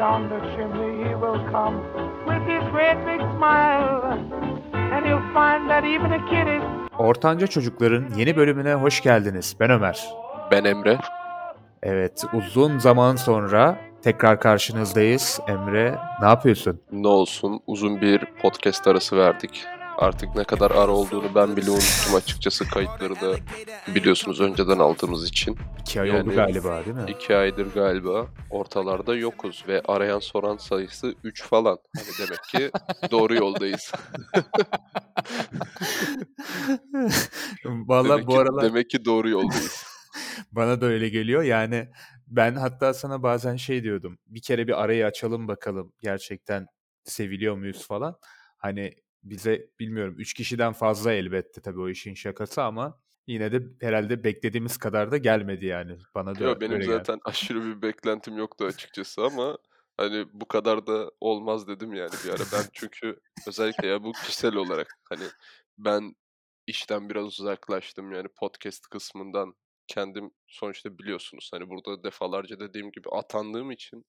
down the chimney he will come with his great big smile. And he'll find that even a kid is Ortanca Çocukların yeni bölümüne hoş geldiniz. Ben Ömer. Ben Emre. Evet, uzun zaman sonra tekrar karşınızdayız. Emre, ne yapıyorsun? Ne olsun uzun bir podcast arası verdik. Artık ne kadar ara olduğunu ben bile unuttum açıkçası kayıtları da biliyorsunuz önceden aldığımız için. İki ay Yani- oldu galiba değil mi? İki aydır galiba ortalarda yokuz ve arayan soran sayısı 3 falan. Hani demek ki doğru yoldayız. Valla demek, bu ki, aralar demek ki doğru yoldayız. bana da öyle geliyor. Yani ben hatta sana bazen şey diyordum. Bir kere bir arayı açalım bakalım gerçekten seviliyor muyuz falan. Hani bize bilmiyorum 3 kişiden fazla elbette tabii o işin şakası ama yine de herhalde beklediğimiz kadar da gelmedi yani. Bana da Yo, benim öyle geldi. zaten aşırı bir beklentim yoktu açıkçası ama hani bu kadar da olmaz dedim yani bir ara. Ben çünkü özellikle ya bu kişisel olarak hani ben işten biraz uzaklaştım yani podcast kısmından kendim sonuçta biliyorsunuz hani burada defalarca dediğim gibi atandığım için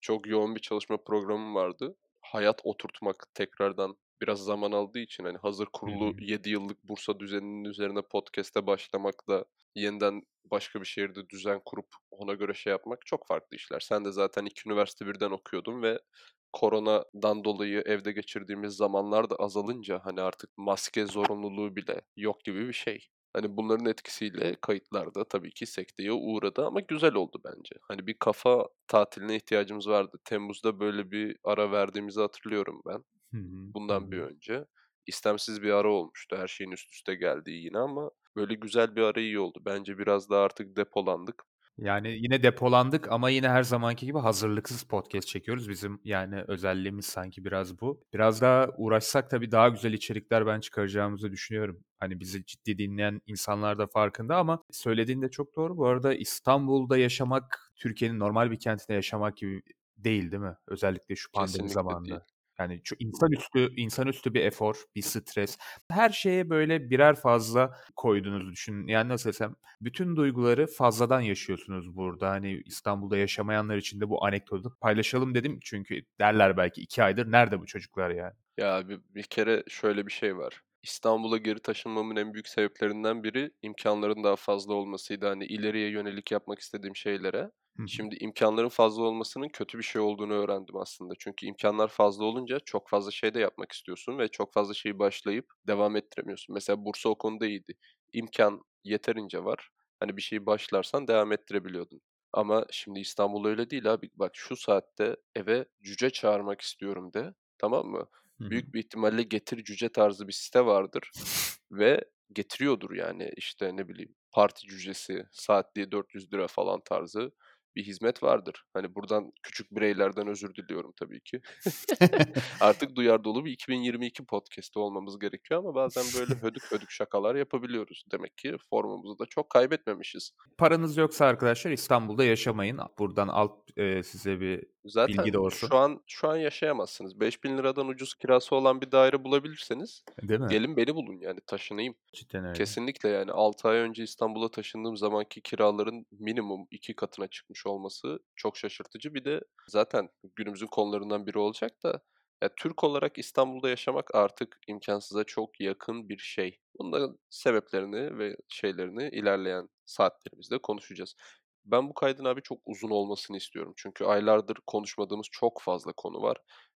çok yoğun bir çalışma programım vardı. Hayat oturtmak tekrardan biraz zaman aldığı için hani hazır kurulu hı. 7 yıllık Bursa düzeninin üzerine podcast'e başlamakla yeniden başka bir şehirde düzen kurup ona göre şey yapmak çok farklı işler. Sen de zaten iki üniversite birden okuyordun ve koronadan dolayı evde geçirdiğimiz zamanlar da azalınca hani artık maske zorunluluğu bile yok gibi bir şey. Hani bunların etkisiyle kayıtlarda tabii ki sekteye uğradı ama güzel oldu bence. Hani bir kafa tatiline ihtiyacımız vardı. Temmuz'da böyle bir ara verdiğimizi hatırlıyorum ben Hı hı, bundan bir önce. İstemsiz bir ara olmuştu. Her şeyin üst üste geldiği yine ama böyle güzel bir ara iyi oldu. Bence biraz daha artık depolandık. Yani yine depolandık ama yine her zamanki gibi hazırlıksız podcast çekiyoruz. Bizim yani özelliğimiz sanki biraz bu. Biraz daha uğraşsak tabii daha güzel içerikler ben çıkaracağımızı düşünüyorum. Hani bizi ciddi dinleyen insanlar da farkında ama söylediğin de çok doğru. Bu arada İstanbul'da yaşamak Türkiye'nin normal bir kentinde yaşamak gibi değil değil mi? Özellikle şu pandemi Kesinlikle zamanında. değil. Yani çok insanüstü insanüstü bir efor, bir stres. Her şeye böyle birer fazla koyduğunuzu düşünün. Yani nasıl desem bütün duyguları fazladan yaşıyorsunuz burada. Hani İstanbul'da yaşamayanlar için de bu anekdotu paylaşalım dedim. Çünkü derler belki iki aydır nerede bu çocuklar yani? Ya bir, bir kere şöyle bir şey var. İstanbul'a geri taşınmamın en büyük sebeplerinden biri imkanların daha fazla olmasıydı. Hani ileriye yönelik yapmak istediğim şeylere. Hı. Şimdi imkanların fazla olmasının kötü bir şey olduğunu öğrendim aslında. Çünkü imkanlar fazla olunca çok fazla şey de yapmak istiyorsun ve çok fazla şeyi başlayıp devam ettiremiyorsun. Mesela Bursa o konuda iyiydi. İmkan yeterince var. Hani bir şeyi başlarsan devam ettirebiliyordun. Ama şimdi İstanbul öyle değil abi. Bak şu saatte eve cüce çağırmak istiyorum de. Tamam mı? Hı hı. Büyük bir ihtimalle getir cüce tarzı bir site vardır ve getiriyordur yani işte ne bileyim parti cücesi saatliği 400 lira falan tarzı bir hizmet vardır. Hani buradan küçük bireylerden özür diliyorum tabii ki. Artık duyar dolu bir 2022 podcast'i olmamız gerekiyor ama bazen böyle hödük hödük şakalar yapabiliyoruz. Demek ki formumuzu da çok kaybetmemişiz. Paranız yoksa arkadaşlar İstanbul'da yaşamayın. Buradan alt e, size bir Zaten bilgi olsun. şu an şu an yaşayamazsınız. 5000 liradan ucuz kirası olan bir daire bulabilirseniz Değil mi? gelin beni bulun yani taşınayım. Cidden öyle. Kesinlikle yani 6 ay önce İstanbul'a taşındığım zamanki kiraların minimum 2 katına çıkmış olması çok şaşırtıcı. Bir de zaten günümüzün konularından biri olacak da ya Türk olarak İstanbul'da yaşamak artık imkansıza çok yakın bir şey. Bunların sebeplerini ve şeylerini ilerleyen saatlerimizde konuşacağız. Ben bu kaydın abi çok uzun olmasını istiyorum. Çünkü aylardır konuşmadığımız çok fazla konu var.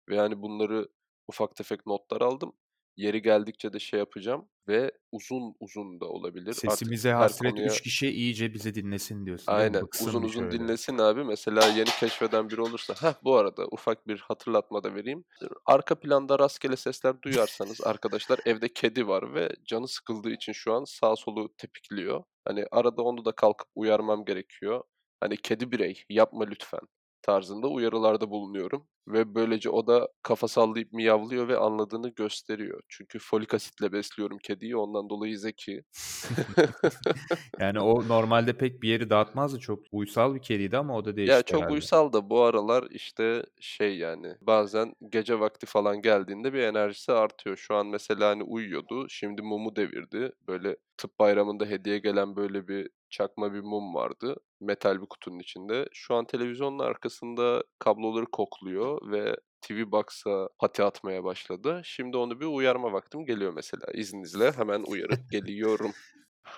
Ve yani bunları ufak tefek notlar aldım. Yeri geldikçe de şey yapacağım ve uzun uzun da olabilir. Artık Sesimize her hasret konuya kişi iyice bizi dinlesin diyorsun aynen uzun uzun şöyle. dinlesin abi. Mesela yeni keşfeden biri olursa heh bu arada ufak bir hatırlatma da vereyim. Arka planda rastgele sesler duyarsanız arkadaşlar evde kedi var ve canı sıkıldığı için şu an sağ solu tepikliyor. Hani arada onu da kalkıp uyarmam gerekiyor. Hani kedi birey yapma lütfen tarzında uyarılarda bulunuyorum. Ve böylece o da kafa sallayıp miyavlıyor ve anladığını gösteriyor. Çünkü folik asitle besliyorum kediyi ondan dolayı zeki. Yani o normalde pek bir yeri dağıtmazdı. Çok uysal bir kediydi ama o da Ya değişti çok herhalde. uysal da bu aralar işte şey yani bazen gece vakti falan geldiğinde bir enerjisi artıyor. Şu an mesela hani uyuyordu. Şimdi mumu devirdi. Böyle tıp bayramında hediye gelen böyle bir çakma bir mum vardı. Metal bir kutunun içinde. Şu an televizyonun arkasında kabloları kokluyor ve TV Box'a pati atmaya başladı. Şimdi onu bir uyarma vaktim geliyor mesela. İzninizle hemen uyarıp geliyorum.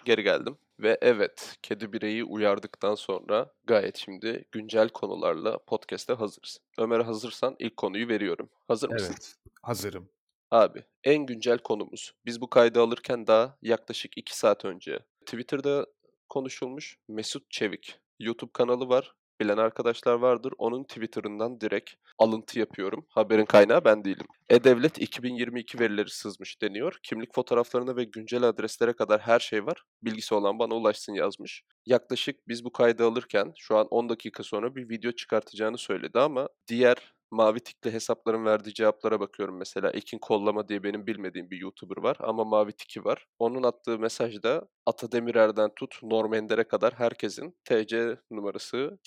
Geri geldim. Ve evet, kedi bireyi uyardıktan sonra gayet şimdi güncel konularla podcast'e hazırız. Ömer hazırsan ilk konuyu veriyorum. Hazır mısın? Evet. Hazırım. Abi en güncel konumuz. Biz bu kaydı alırken daha yaklaşık 2 saat önce Twitter'da konuşulmuş Mesut Çevik. YouTube kanalı var. Bilen arkadaşlar vardır. Onun Twitter'ından direkt alıntı yapıyorum. Haberin kaynağı ben değilim. E-Devlet 2022 verileri sızmış deniyor. Kimlik fotoğraflarına ve güncel adreslere kadar her şey var. Bilgisi olan bana ulaşsın yazmış. Yaklaşık biz bu kaydı alırken şu an 10 dakika sonra bir video çıkartacağını söyledi ama diğer mavi tikli hesapların verdiği cevaplara bakıyorum mesela. Ekin Kollama diye benim bilmediğim bir YouTuber var ama mavi tiki var. Onun attığı mesajda Ata Demirer'den tut Norm Ender'e kadar herkesin TC numarası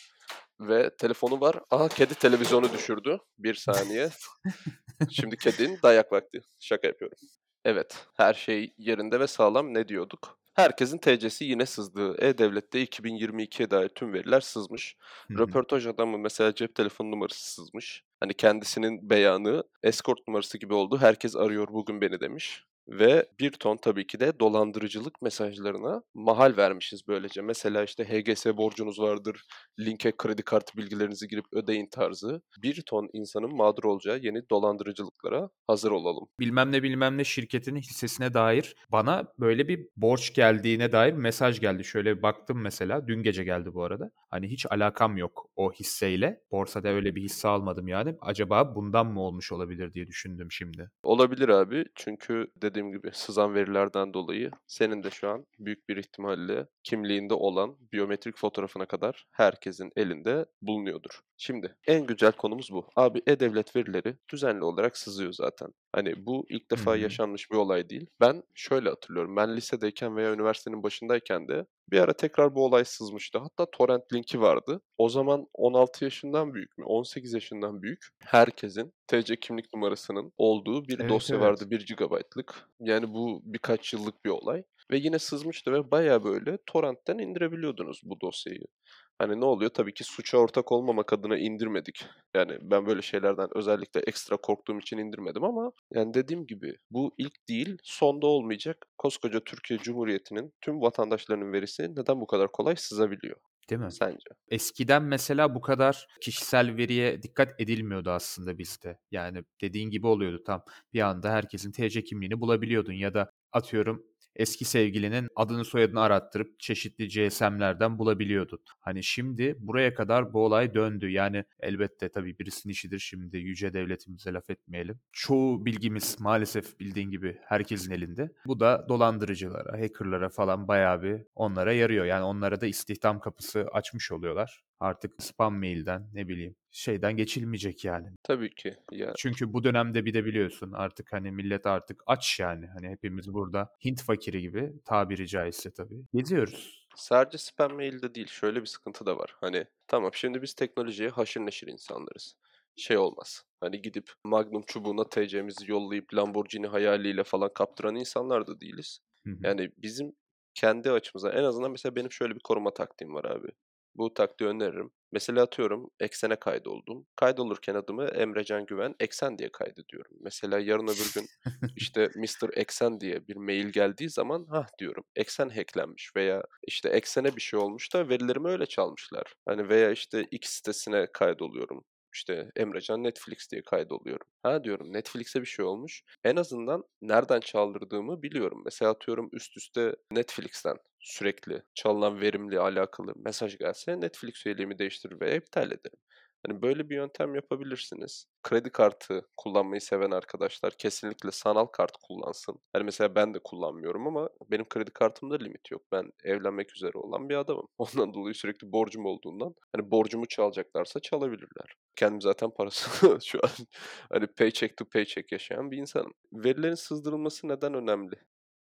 ve telefonu var. Aha kedi televizyonu düşürdü. Bir saniye. Şimdi kedinin dayak vakti. Şaka yapıyorum. Evet, her şey yerinde ve sağlam ne diyorduk? Herkesin TC'si yine sızdığı. E-Devlet'te 2022'ye dair tüm veriler sızmış. Hı hı. Röportaj adamı mesela cep telefonu numarası sızmış. Hani kendisinin beyanı escort numarası gibi oldu. Herkes arıyor bugün beni demiş. Ve bir ton tabii ki de dolandırıcılık mesajlarına mahal vermişiz böylece. Mesela işte HGS borcunuz vardır, linke kredi kartı bilgilerinizi girip ödeyin tarzı. Bir ton insanın mağdur olacağı yeni dolandırıcılıklara hazır olalım. bilmem ne bilmem ne şirketinin hissesine dair bana böyle bir borç geldiğine dair mesaj geldi. Şöyle baktım mesela. Dün gece geldi bu arada. Hani hiç alakam yok o hisseyle. Borsada öyle bir hisse almadım yani. Acaba bundan mı olmuş olabilir diye düşündüm şimdi. Olabilir abi çünkü dediğim gibi sızan verilerden dolayı senin de şu an büyük bir ihtimalle kimliğinde olan biyometrik fotoğrafına kadar herkesin elinde bulunuyordur. Şimdi en güncel konumuz bu. Abi e-devlet verileri düzenli olarak sızıyor zaten. Hani bu ilk defa yaşanmış bir olay değil. Ben şöyle hatırlıyorum. Ben lisedeyken veya üniversitenin başındayken de bir ara tekrar bu olay sızmıştı. Hatta torrent linki vardı. O zaman 16 yaşından büyük mü? 18 yaşından büyük. Herkesin TC kimlik numarasının olduğu bir Evet, dosya evet. vardı 1 GB'lık. Yani bu birkaç yıllık bir olay. Ve yine sızmıştı ve baya böyle torrentten indirebiliyordunuz bu dosyayı. Hani ne oluyor? Tabii ki suça ortak olmamak adına indirmedik. Yani ben böyle şeylerden özellikle ekstra korktuğum için indirmedim ama yani dediğim gibi bu ilk değil, sonda olmayacak. Koskoca Türkiye Cumhuriyeti'nin tüm vatandaşlarının verisi neden bu kadar kolay sızabiliyor Değil mi? sence? Eskiden mesela bu kadar kişisel veriye dikkat edilmiyordu aslında bizde. Yani dediğin gibi oluyordu tam. Bir anda herkesin TC kimliğini bulabiliyordun ya da atıyorum eski sevgilinin adını soyadını arattırıp çeşitli GSM'lerden bulabiliyordun. Hani şimdi buraya kadar bu olay döndü. Yani elbette tabii birisinin işidir şimdi yüce devletimize laf etmeyelim. Çoğu bilgimiz maalesef bildiğin gibi herkesin elinde. Bu da dolandırıcılara, hackerlara falan bayağı bir onlara yarıyor. Yani onlara da istihdam kapısı açmış oluyorlar. Artık spam mailden ne bileyim şeyden geçilmeyecek yani. Tabii ki. Ya Çünkü bu dönemde bir de biliyorsun artık hani millet artık aç yani. Hani hepimiz burada Hint fakiri gibi tabiri caizse tabii. Geziyoruz. Sadece spam mailde değil, şöyle bir sıkıntı da var. Hani tamam şimdi biz teknolojiye haşır neşir insanlarız. Şey olmaz. Hani gidip Magnum çubuğuna TC'mizi yollayıp Lamborghini hayaliyle falan kaptıran insanlar da değiliz. Hı hı. Yani bizim kendi açımıza en azından mesela benim şöyle bir koruma taktiğim var abi. Bu taktiği öneririm. Mesela atıyorum Eksen'e kaydoldum. Kaydolurken adımı Emrecan Güven Eksen diye kaydediyorum. Mesela yarın öbür gün işte Mr. Eksen diye bir mail geldiği zaman ha diyorum Eksen hacklenmiş veya işte Eksen'e bir şey olmuş da verilerimi öyle çalmışlar. Hani veya işte X sitesine kaydoluyorum. İşte Emrecan Netflix diye kaydoluyorum. Ha diyorum Netflix'e bir şey olmuş. En azından nereden çaldırdığımı biliyorum. Mesela atıyorum üst üste Netflix'ten sürekli çalınan verimle alakalı mesaj gelse Netflix üyeliğimi değiştirir veya iptal ederim. Hani böyle bir yöntem yapabilirsiniz. Kredi kartı kullanmayı seven arkadaşlar kesinlikle sanal kart kullansın. Hani mesela ben de kullanmıyorum ama benim kredi kartımda limit yok. Ben evlenmek üzere olan bir adamım. Ondan dolayı sürekli borcum olduğundan hani borcumu çalacaklarsa çalabilirler. Kendim zaten parası şu an hani paycheck to paycheck yaşayan bir insanım. Verilerin sızdırılması neden önemli?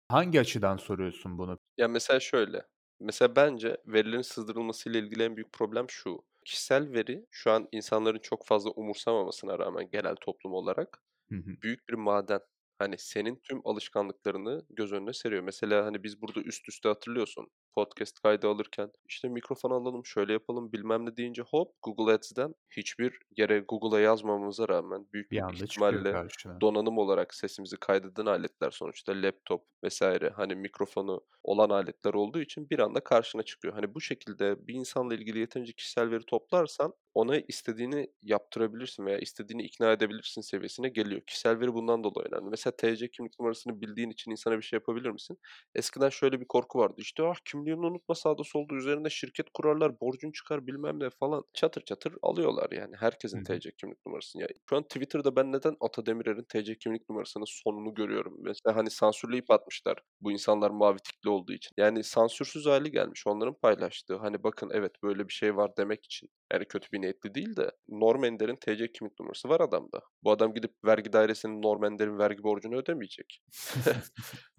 Hangi açıdan soruyorsun bunu? Ya mesela şöyle. Mesela bence verilerin sızdırılmasıyla ilgili en büyük problem şu. Kişisel veri şu an insanların çok fazla umursamamasına rağmen genel toplum olarak Hı hı. büyük bir maden. Hani senin tüm alışkanlıklarını göz önüne seriyor. Mesela hani biz burada üst üste hatırlıyorsun podcast kaydı alırken işte mikrofon alalım, şöyle yapalım bilmem ne deyince hop Google Ads'den hiçbir yere Google'a yazmamamıza rağmen büyük Bir bir ihtimalle donanım olarak sesimizi kaydeden aletler sonuçta laptop vesaire hani mikrofonu olan aletler olduğu için bir anda karşına çıkıyor. Hani bu şekilde bir insanla ilgili yeterince kişisel veri toplarsan ona istediğini yaptırabilirsin veya istediğini ikna edebilirsin seviyesine geliyor. Kişisel veri bundan dolayı önemli. Mesela TC kimlik numarasını bildiğin için insana bir şey yapabilir misin? Eskiden şöyle bir korku vardı. İşte ah kimliğini unutma sağda solda üzerinde şirket kurarlar, borcun çıkar bilmem ne falan. Çatır çatır alıyorlar yani herkesin Hı. TC kimlik numarasını. Ya şu an Twitter'da ben neden Ata Demirer'in TC kimlik numarasının sonunu görüyorum. Mesela hani sansürleyip atmışlar bu insanlar mavi tikli olduğu için. Yani sansürsüz hali gelmiş onların paylaştığı. Hani bakın evet böyle bir şey var demek için. Yani kötü bir niyetli değil de Norm Ender'in TC kimlik numarası var adamda. Bu adam gidip vergi dairesinin Norm Ender'in vergi borcunu ödemeyecek.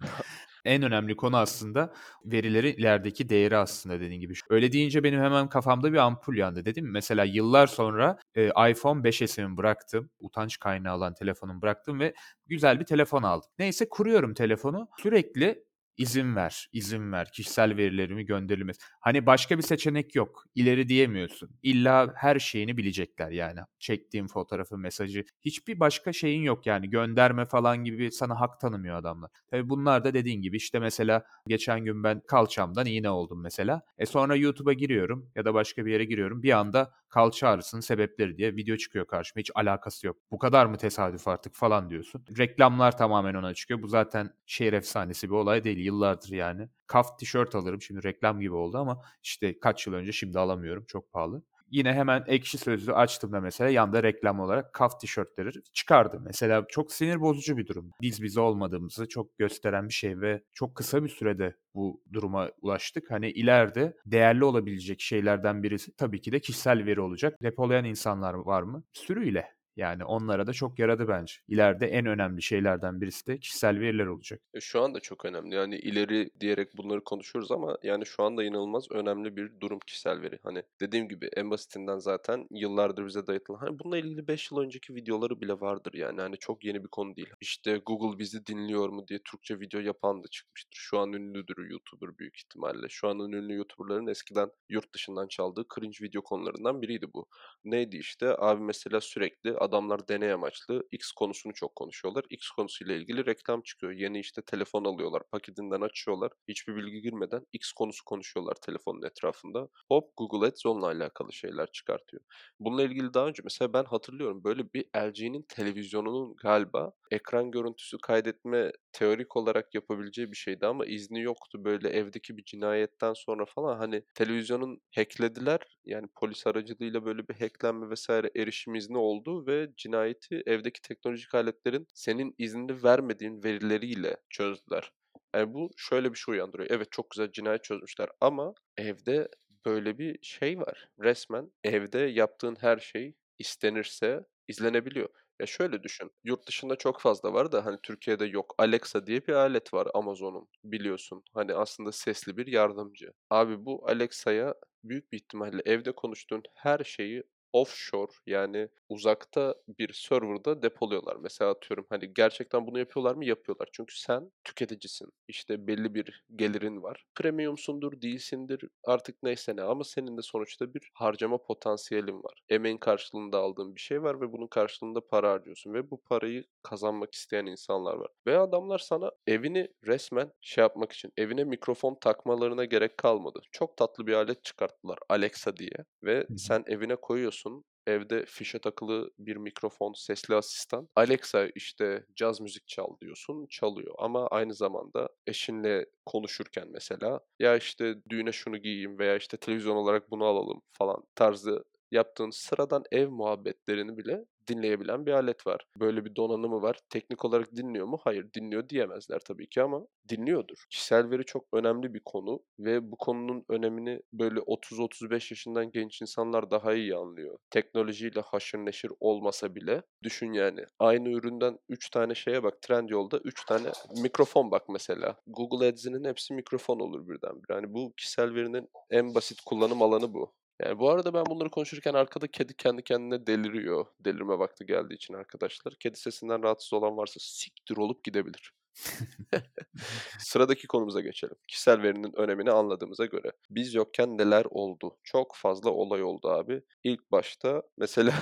En önemli konu aslında verilerin ilerideki değeri aslında dediğin gibi. Öyle deyince benim hemen kafamda bir ampul yandı dedim? Mesela yıllar sonra e, iPhone 5S'imi bıraktım. Utanç kaynağı olan telefonumu bıraktım ve güzel bir telefon aldım. Neyse kuruyorum telefonu. Sürekli izin ver, izin ver, kişisel verilerimi gönderilmez. Hani başka bir seçenek yok. İleri diyemiyorsun. İlla her şeyini bilecekler yani. Çektiğim fotoğrafı, mesajı. Hiçbir başka şeyin yok yani. Gönderme falan gibi sana hak tanımıyor adamlar. Tabii bunlar da dediğin gibi işte mesela geçen gün ben kalçamdan iğne oldum mesela. E sonra YouTube'a giriyorum ya da başka bir yere giriyorum. Bir anda kalça ağrısının sebepleri diye video çıkıyor karşıma. Hiç alakası yok. Bu kadar mı tesadüf artık falan diyorsun. Reklamlar tamamen ona çıkıyor. Bu zaten şehir efsanesi bir olay değil. Yıllardır yani. Kaf tişört alırım. Şimdi reklam gibi oldu ama işte kaç yıl önce şimdi alamıyorum. Çok pahalı. Yine hemen ekşi sözlüğü açtığımda mesela yanda reklam olarak kaf tişörtleri çıkardı. Mesela çok sinir bozucu bir durum. Biz bize olmadığımızı çok gösteren bir şey ve çok kısa bir sürede bu duruma ulaştık. Hani ileride değerli olabilecek şeylerden birisi tabii ki de kişisel veri olacak. Depolayan insanlar var mı? Sürüyle. Yani onlara da çok yaradı bence. İleride en önemli şeylerden birisi de kişisel veriler olacak. E, Şu anda çok önemli. Yani ileri diyerek bunları konuşuyoruz ama yani şu anda inanılmaz önemli bir durum kişisel veri. Hani dediğim gibi en basitinden zaten yıllardır bize dayatılan. Hani bununla ilgili 5 yıl önceki videoları bile vardır yani. Hani çok yeni bir konu değil. İşte Google bizi dinliyor mu diye Türkçe video yapan da çıkmıştır. Şu an ünlüdür YouTuber büyük ihtimalle. Şu anın ünlü YouTuber'ların eskiden yurt dışından çaldığı cringe video konularından biriydi bu. Neydi işte? Abi mesela sürekli adamlar deney amaçlı X konusunu çok konuşuyorlar. X konusuyla ilgili reklam çıkıyor. Yeni işte telefon alıyorlar. Paketinden açıyorlar. Hiçbir bilgi girmeden X konusu konuşuyorlar telefonun etrafında. Hop Google Ads onunla alakalı şeyler çıkartıyor. Bununla ilgili daha önce mesela ben hatırlıyorum böyle bir LG'nin televizyonunun galiba ekran görüntüsü kaydetme teorik olarak yapabileceği bir şeydi ama izni yoktu. Böyle evdeki bir cinayetten sonra falan hani televizyonun hacklediler. Yani polis aracılığıyla böyle bir hacklenme vesaire erişim izni oldu ve cinayeti evdeki teknolojik aletlerin senin iznini vermediğin verileriyle çözdüler. Yani bu şöyle bir şey uyandırıyor. Evet çok güzel cinayet çözmüşler ama evde böyle bir şey var. Resmen evde yaptığın her şey istenirse izlenebiliyor. Ya şöyle düşün. Yurt dışında çok fazla var da hani Türkiye'de yok. Alexa diye bir alet var Amazon'un biliyorsun. Hani aslında sesli bir yardımcı. Abi bu Alexa'ya büyük bir ihtimalle evde konuştuğun her şeyi offshore yani uzakta bir serverda depoluyorlar. Mesela atıyorum hani gerçekten bunu yapıyorlar mı? Yapıyorlar. Çünkü sen tüketicisin. İşte belli bir gelirin var. Premiumsundur, değilsindir artık neyse ne ama senin de sonuçta bir harcama potansiyelin var. Emeğin karşılığında aldığın bir şey var ve bunun karşılığında para harcıyorsun ve bu parayı kazanmak isteyen insanlar var. Ve adamlar sana evini resmen şey yapmak için evine mikrofon takmalarına gerek kalmadı. Çok tatlı bir alet çıkarttılar Alexa diye ve sen evine koyuyorsun evde fişe takılı bir mikrofon, sesli asistan. Alexa işte caz müzik çal diyorsun, çalıyor. Ama aynı zamanda eşinle konuşurken mesela ya işte düğüne şunu giyeyim veya işte televizyon olarak bunu alalım falan tarzı yaptığın sıradan ev muhabbetlerini bile dinleyebilen bir alet var. Böyle bir donanımı var. Teknik olarak dinliyor mu? Hayır, dinliyor diyemezler tabii ki ama dinliyordur. Kişisel veri çok önemli bir konu ve bu konunun önemini böyle 30-35 yaşından genç insanlar daha iyi anlıyor. Teknolojiyle haşır neşir olmasa bile düşün yani. Aynı üründen 3 tane şeye bak. Trendyol'da 3 tane mikrofon bak mesela. Google Ads'inin hepsi mikrofon olur birdenbire. Yani bu kişisel verinin en basit kullanım alanı bu. Yani bu arada ben bunları konuşurken arkada kedi kendi kendine deliriyor. Delirme vakti geldiği için arkadaşlar. Kedi sesinden rahatsız olan varsa siktir olup gidebilir. Sıradaki konumuza geçelim. Kişisel verinin önemini anladığımıza göre. Biz yokken neler oldu? Çok fazla olay oldu abi. İlk başta mesela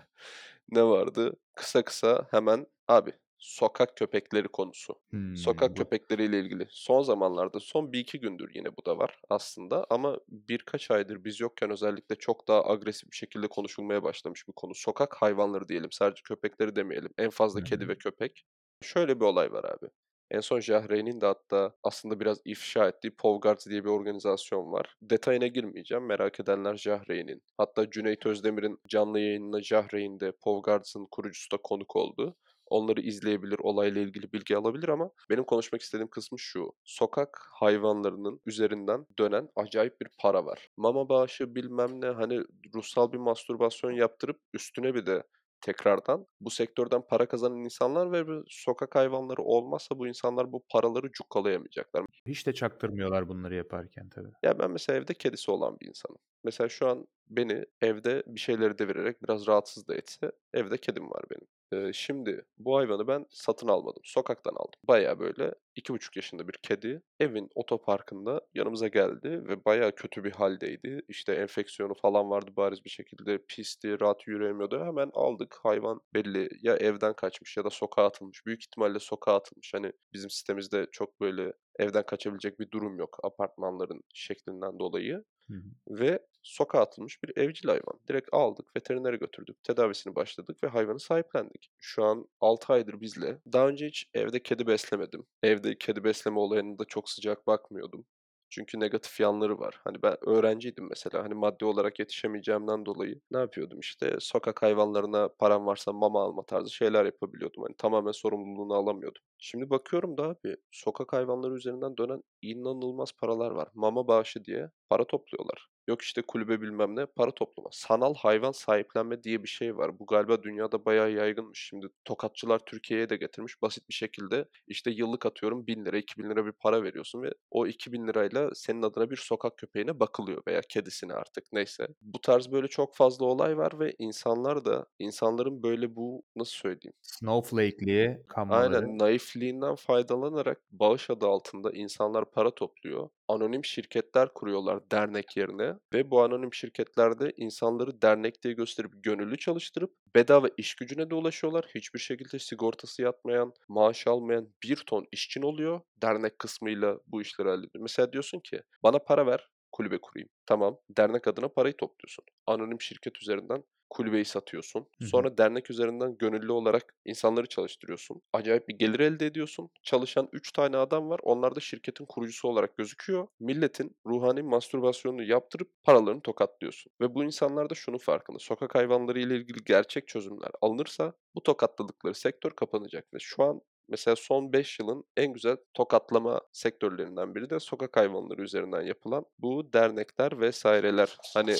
ne vardı? Kısa kısa hemen abi sokak köpekleri konusu. Hmm, Sokak bu- köpekleriyle ilgili son zamanlarda son bir iki gündür yine bu da var aslında ama birkaç aydır biz yokken özellikle çok daha agresif bir şekilde konuşulmaya başlamış bir konu. Sokak hayvanları diyelim sadece köpekleri demeyelim en fazla Hı kedi ve köpek. Şöyle bir olay var abi. En son Jahreyn'in de hatta aslında biraz ifşa ettiği Povgards diye bir organizasyon var. Detayına girmeyeceğim. Merak edenler Jahreyn'in. Hatta Cüneyt Özdemir'in canlı yayınına Jahreyn'de Povgards'ın kurucusu da konuk oldu. Onları izleyebilir, olayla ilgili bilgi alabilir ama benim konuşmak istediğim kısmı şu. Sokak hayvanlarının üzerinden dönen acayip bir para var. Mama bağışı bilmem ne hani ruhsal bir mastürbasyon yaptırıp üstüne bir de tekrardan bu sektörden para kazanan insanlar ve sokak hayvanları olmazsa bu insanlar bu paraları cukkalayamayacaklar. Hiç de çaktırmıyorlar bunları yaparken tabii. Ya ben mesela evde kedisi olan bir insanım. Mesela şu an beni evde bir şeyleri devirerek biraz rahatsız da etse evde kedim var benim. Şimdi bu hayvanı ben satın almadım. Sokaktan aldım. Baya böyle iki buçuk yaşında bir kedi evin otoparkında yanımıza geldi ve baya kötü bir haldeydi. İşte enfeksiyonu falan vardı bariz bir şekilde. Pisti, rahat yürüyemiyordu. Hemen aldık. Hayvan belli ya evden kaçmış ya da sokağa atılmış. Büyük ihtimalle sokağa atılmış. Hani bizim sitemizde çok böyle evden kaçabilecek bir durum yok apartmanların şeklinden dolayı. Hı hı. Ve sokağa atılmış bir evcil hayvan. Direkt aldık, veterinere götürdük, tedavisini başladık ve hayvanı sahiplendik. Şu an 6 aydır bizle. Daha önce hiç evde kedi beslemedim. Evde kedi besleme olayına da çok sıcak bakmıyordum. Çünkü negatif yanları var. Hani ben öğrenciydim mesela. Hani maddi olarak yetişemeyeceğimden dolayı ne yapıyordum işte sokak hayvanlarına param varsa mama alma tarzı şeyler yapabiliyordum. Hani tamamen sorumluluğunu alamıyordum. Şimdi bakıyorum da abi sokak hayvanları üzerinden dönen inanılmaz paralar var. Mama bağışı diye para topluyorlar. Yok işte kulübe bilmem ne para toplama. Sanal hayvan sahiplenme diye bir şey var. Bu galiba dünyada bayağı yaygınmış. Şimdi tokatçılar Türkiye'ye de getirmiş. Basit bir şekilde işte yıllık atıyorum 1000 lira 2000 lira bir para veriyorsun ve o 2000 lirayla senin adına bir sokak köpeğine bakılıyor veya kedisine artık neyse. Bu tarz böyle çok fazla olay var ve insanlar da insanların böyle bu nasıl söyleyeyim Snowflake'liğe kanmaları. Aynen naifliğinden faydalanarak bağış adı altında insanlar para topluyor. Anonim şirketler kuruyorlar dernek yerine ve bu anonim şirketlerde insanları dernek diye gösterip gönüllü çalıştırıp bedava iş gücüne de ulaşıyorlar. Hiçbir şekilde sigortası yatmayan, maaş almayan bir ton işçin oluyor. Dernek kısmıyla bu işleri hallediyor. Mesela diyorsun ki bana para ver kulübe kurayım. Tamam dernek adına parayı topluyorsun. Anonim şirket üzerinden kulübeyi satıyorsun. Sonra dernek üzerinden gönüllü olarak insanları çalıştırıyorsun. Acayip bir gelir elde ediyorsun. Çalışan 3 tane adam var. Onlar da şirketin kurucusu olarak gözüküyor. Milletin ruhani mastürbasyonunu yaptırıp paralarını tokatlıyorsun. Ve bu insanlar da şunun farkında. Sokak hayvanları ile ilgili gerçek çözümler alınırsa bu tokatladıkları sektör kapanacak. Ve şu an Mesela son 5 yılın en güzel tokatlama sektörlerinden biri de sokak hayvanları üzerinden yapılan bu dernekler vesaireler. Hani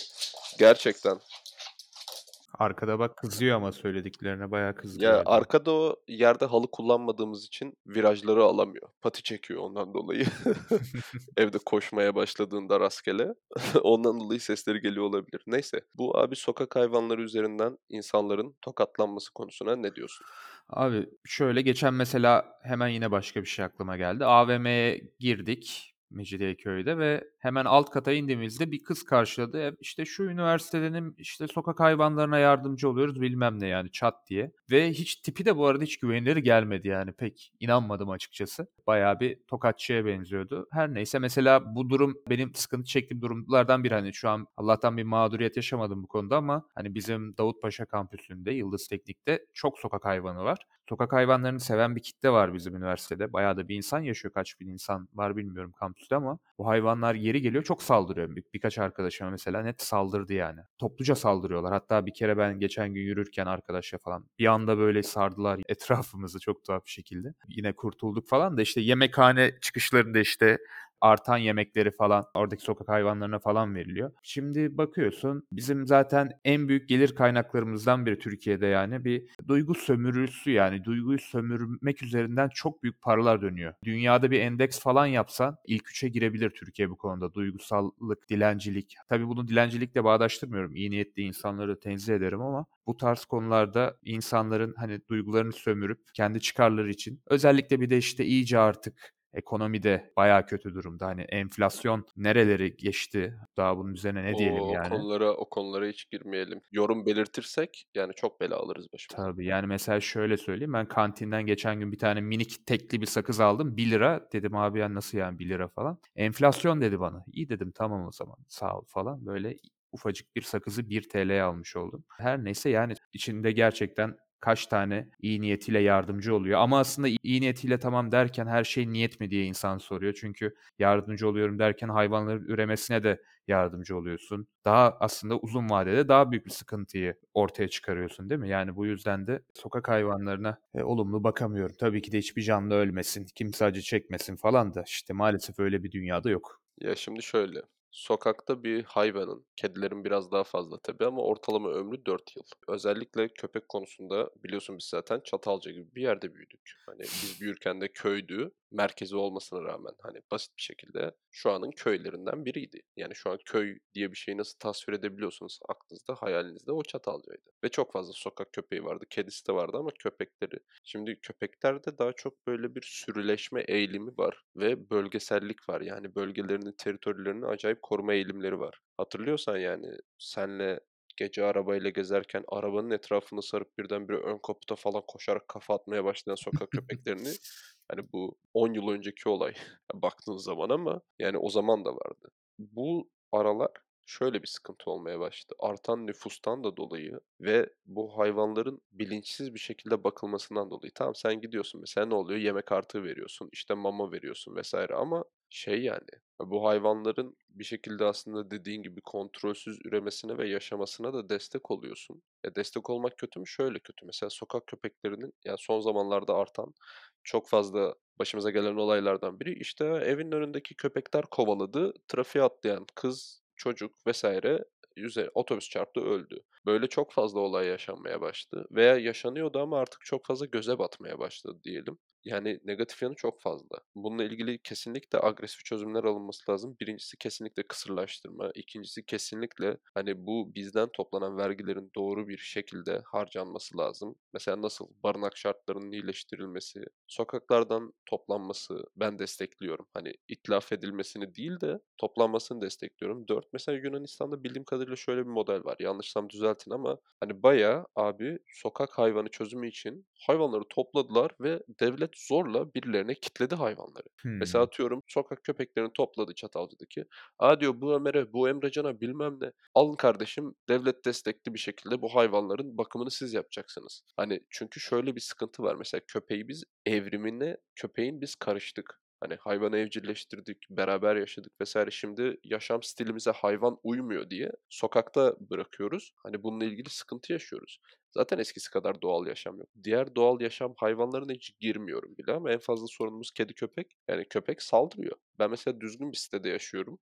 gerçekten Arkada bak kızıyor ama söylediklerine bayağı kızıyor. Ya arkada o yerde halı kullanmadığımız için virajları alamıyor. Pati çekiyor ondan dolayı. Evde koşmaya başladığında rastgele. Ondan dolayı sesleri geliyor olabilir. Neyse bu abi sokak hayvanları üzerinden insanların tokatlanması konusuna ne diyorsun? Abi şöyle geçen mesela hemen yine başka bir şey aklıma geldi. AVM'ye girdik Mecidiyeköy'de ve hemen alt kata indiğimizde bir kız karşıladı. E, İşte şu üniversitenin işte sokak hayvanlarına yardımcı oluyoruz bilmem ne yani çat diye. Ve hiç tipi de bu arada hiç güvenilir gelmedi yani pek inanmadım açıkçası. Bayağı bir tokatçıya benziyordu. Her neyse mesela bu durum benim sıkıntı çektiğim durumlardan biri. Hani şu an Allah'tan bir mağduriyet yaşamadım bu konuda ama hani bizim Davutpaşa kampüsünde Yıldız Teknik'te çok sokak hayvanı var. Sokak hayvanlarını seven bir kitle var bizim üniversitede. Bayağı da bir insan yaşıyor. Kaç bin insan var bilmiyorum kampüste ama bu hayvanlar yeri geliyor çok saldırıyor. Bir, birkaç arkadaşıma mesela net saldırdı yani. Topluca saldırıyorlar. Hatta bir kere ben geçen gün yürürken arkadaşla falan bir anda böyle sardılar etrafımızı çok tuhaf bir şekilde. Yine kurtulduk falan da işte yemekhane çıkışlarında işte artan yemekleri falan oradaki sokak hayvanlarına falan veriliyor. Şimdi bakıyorsun bizim zaten en büyük gelir kaynaklarımızdan biri Türkiye'de yani bir duygu sömürüsü yani duyguyu sömürmek üzerinden çok büyük paralar dönüyor. Dünyada bir endeks falan yapsan ilk üçe girebilir Türkiye bu konuda. Duygusallık, dilencilik. Tabii bunu dilencilikle bağdaştırmıyorum. İyi niyetli insanları tenzih ederim ama bu tarz konularda insanların hani duygularını sömürüp kendi çıkarları için özellikle bir de işte iyice artık ekonomi de bayağı kötü durumda. Hani enflasyon nereleri geçti? Daha bunun üzerine ne diyelim O yani? konulara o konulara hiç girmeyelim. Yorum belirtirsek yani çok bela alırız başımıza. Tabii yani mesela şöyle söyleyeyim ben kantinden geçen gün bir tane minik tekli bir sakız aldım 1 lira dedim abi ya nasıl yani 1 lira falan. Enflasyon dedi bana. İyi dedim tamam o zaman sağ ol falan böyle ufacık bir sakızı 1 TL'ye almış oldum. Her neyse yani içinde gerçekten kaç tane iyi niyetiyle yardımcı oluyor. Ama aslında iyi niyetiyle tamam derken her şey niyet mi diye insan soruyor. Çünkü yardımcı oluyorum derken hayvanların üremesine de yardımcı oluyorsun. Daha aslında uzun vadede daha büyük bir sıkıntıyı ortaya çıkarıyorsun değil mi? Yani bu yüzden de sokak hayvanlarına e, olumlu bakamıyorum. Tabii ki de hiçbir canlı ölmesin, kimse acı çekmesin falan da işte maalesef öyle bir dünyada yok. Ya şimdi şöyle, sokakta bir hayvanın, kedilerin biraz daha fazla tabii ama ortalama ömrü 4 yıl. Özellikle köpek konusunda biliyorsun biz zaten Çatalca gibi bir yerde büyüdük. Hani biz büyürken de köydü, merkezi olmasına rağmen hani basit bir şekilde şu anın köylerinden biriydi. Yani şu an köy diye bir şeyi nasıl tasvir edebiliyorsunuz aklınızda, hayalinizde o Çatalca'ydı. Ve çok fazla sokak köpeği vardı, kedisi de vardı ama köpekleri. Şimdi köpeklerde daha çok böyle bir sürüleşme eğilimi var ve bölgesellik var. Yani bölgelerini, teritorilerini acayip koruma eğilimleri var. Hatırlıyorsan yani senle gece arabayla gezerken arabanın etrafını sarıp birdenbire ön kaputa falan koşarak kafa atmaya başlayan sokak köpeklerini hani bu 10 yıl önceki olay baktığın zaman ama yani o zaman da vardı. Bu aralar şöyle bir sıkıntı olmaya başladı. Artan nüfustan da dolayı ve bu hayvanların bilinçsiz bir şekilde bakılmasından dolayı. Tamam sen gidiyorsun mesela ne oluyor? Yemek artığı veriyorsun, işte mama veriyorsun vesaire ama şey yani bu hayvanların bir şekilde aslında dediğin gibi kontrolsüz üremesine ve yaşamasına da destek oluyorsun. E destek olmak kötü mü? Şöyle kötü. Mesela sokak köpeklerinin yani son zamanlarda artan çok fazla başımıza gelen olaylardan biri işte evin önündeki köpekler kovaladı, trafiğe atlayan kız, çocuk vesaire yüze otobüs çarptı öldü. Böyle çok fazla olay yaşanmaya başladı veya yaşanıyordu ama artık çok fazla göze batmaya başladı diyelim. Yani negatif yanı çok fazla. Bununla ilgili kesinlikle agresif çözümler alınması lazım. Birincisi kesinlikle kısırlaştırma. İkincisi kesinlikle hani bu bizden toplanan vergilerin doğru bir şekilde harcanması lazım. Mesela nasıl barınak şartlarının iyileştirilmesi, sokaklardan toplanması ben destekliyorum. Hani itlaf edilmesini değil de toplanmasını destekliyorum. Dört, mesela Yunanistan'da bildiğim kadarıyla şöyle bir model var. Yanlışsam düzeltin ama hani bayağı abi sokak hayvanı çözümü için hayvanları topladılar ve devlet zorla birilerine kitledi hayvanları. Mesela Hımm. atıyorum sokak köpeklerini topladı Çatalca'daki. "A," diyor, "bu Ömer'e, bu Emrecan'a bilmem ne. Alın kardeşim devlet destekli bir şekilde bu hayvanların bakımını siz yapacaksınız." Hani çünkü şöyle bir sıkıntı var. Mesela köpeği biz evrimine köpeğin biz karıştık. Hani hayvanı evcilleştirdik, beraber yaşadık vesaire. Şimdi yaşam stilimize hayvan uymuyor diye sokakta bırakıyoruz. Hani bununla ilgili sıkıntı yaşıyoruz. Zaten eskisi kadar doğal yaşam yok. Diğer doğal yaşam hayvanlarına hiç girmiyorum bile ama en fazla sorunumuz kedi köpek. Yani köpek saldırıyor. Ben mesela düzgün bir sitede yaşıyorum.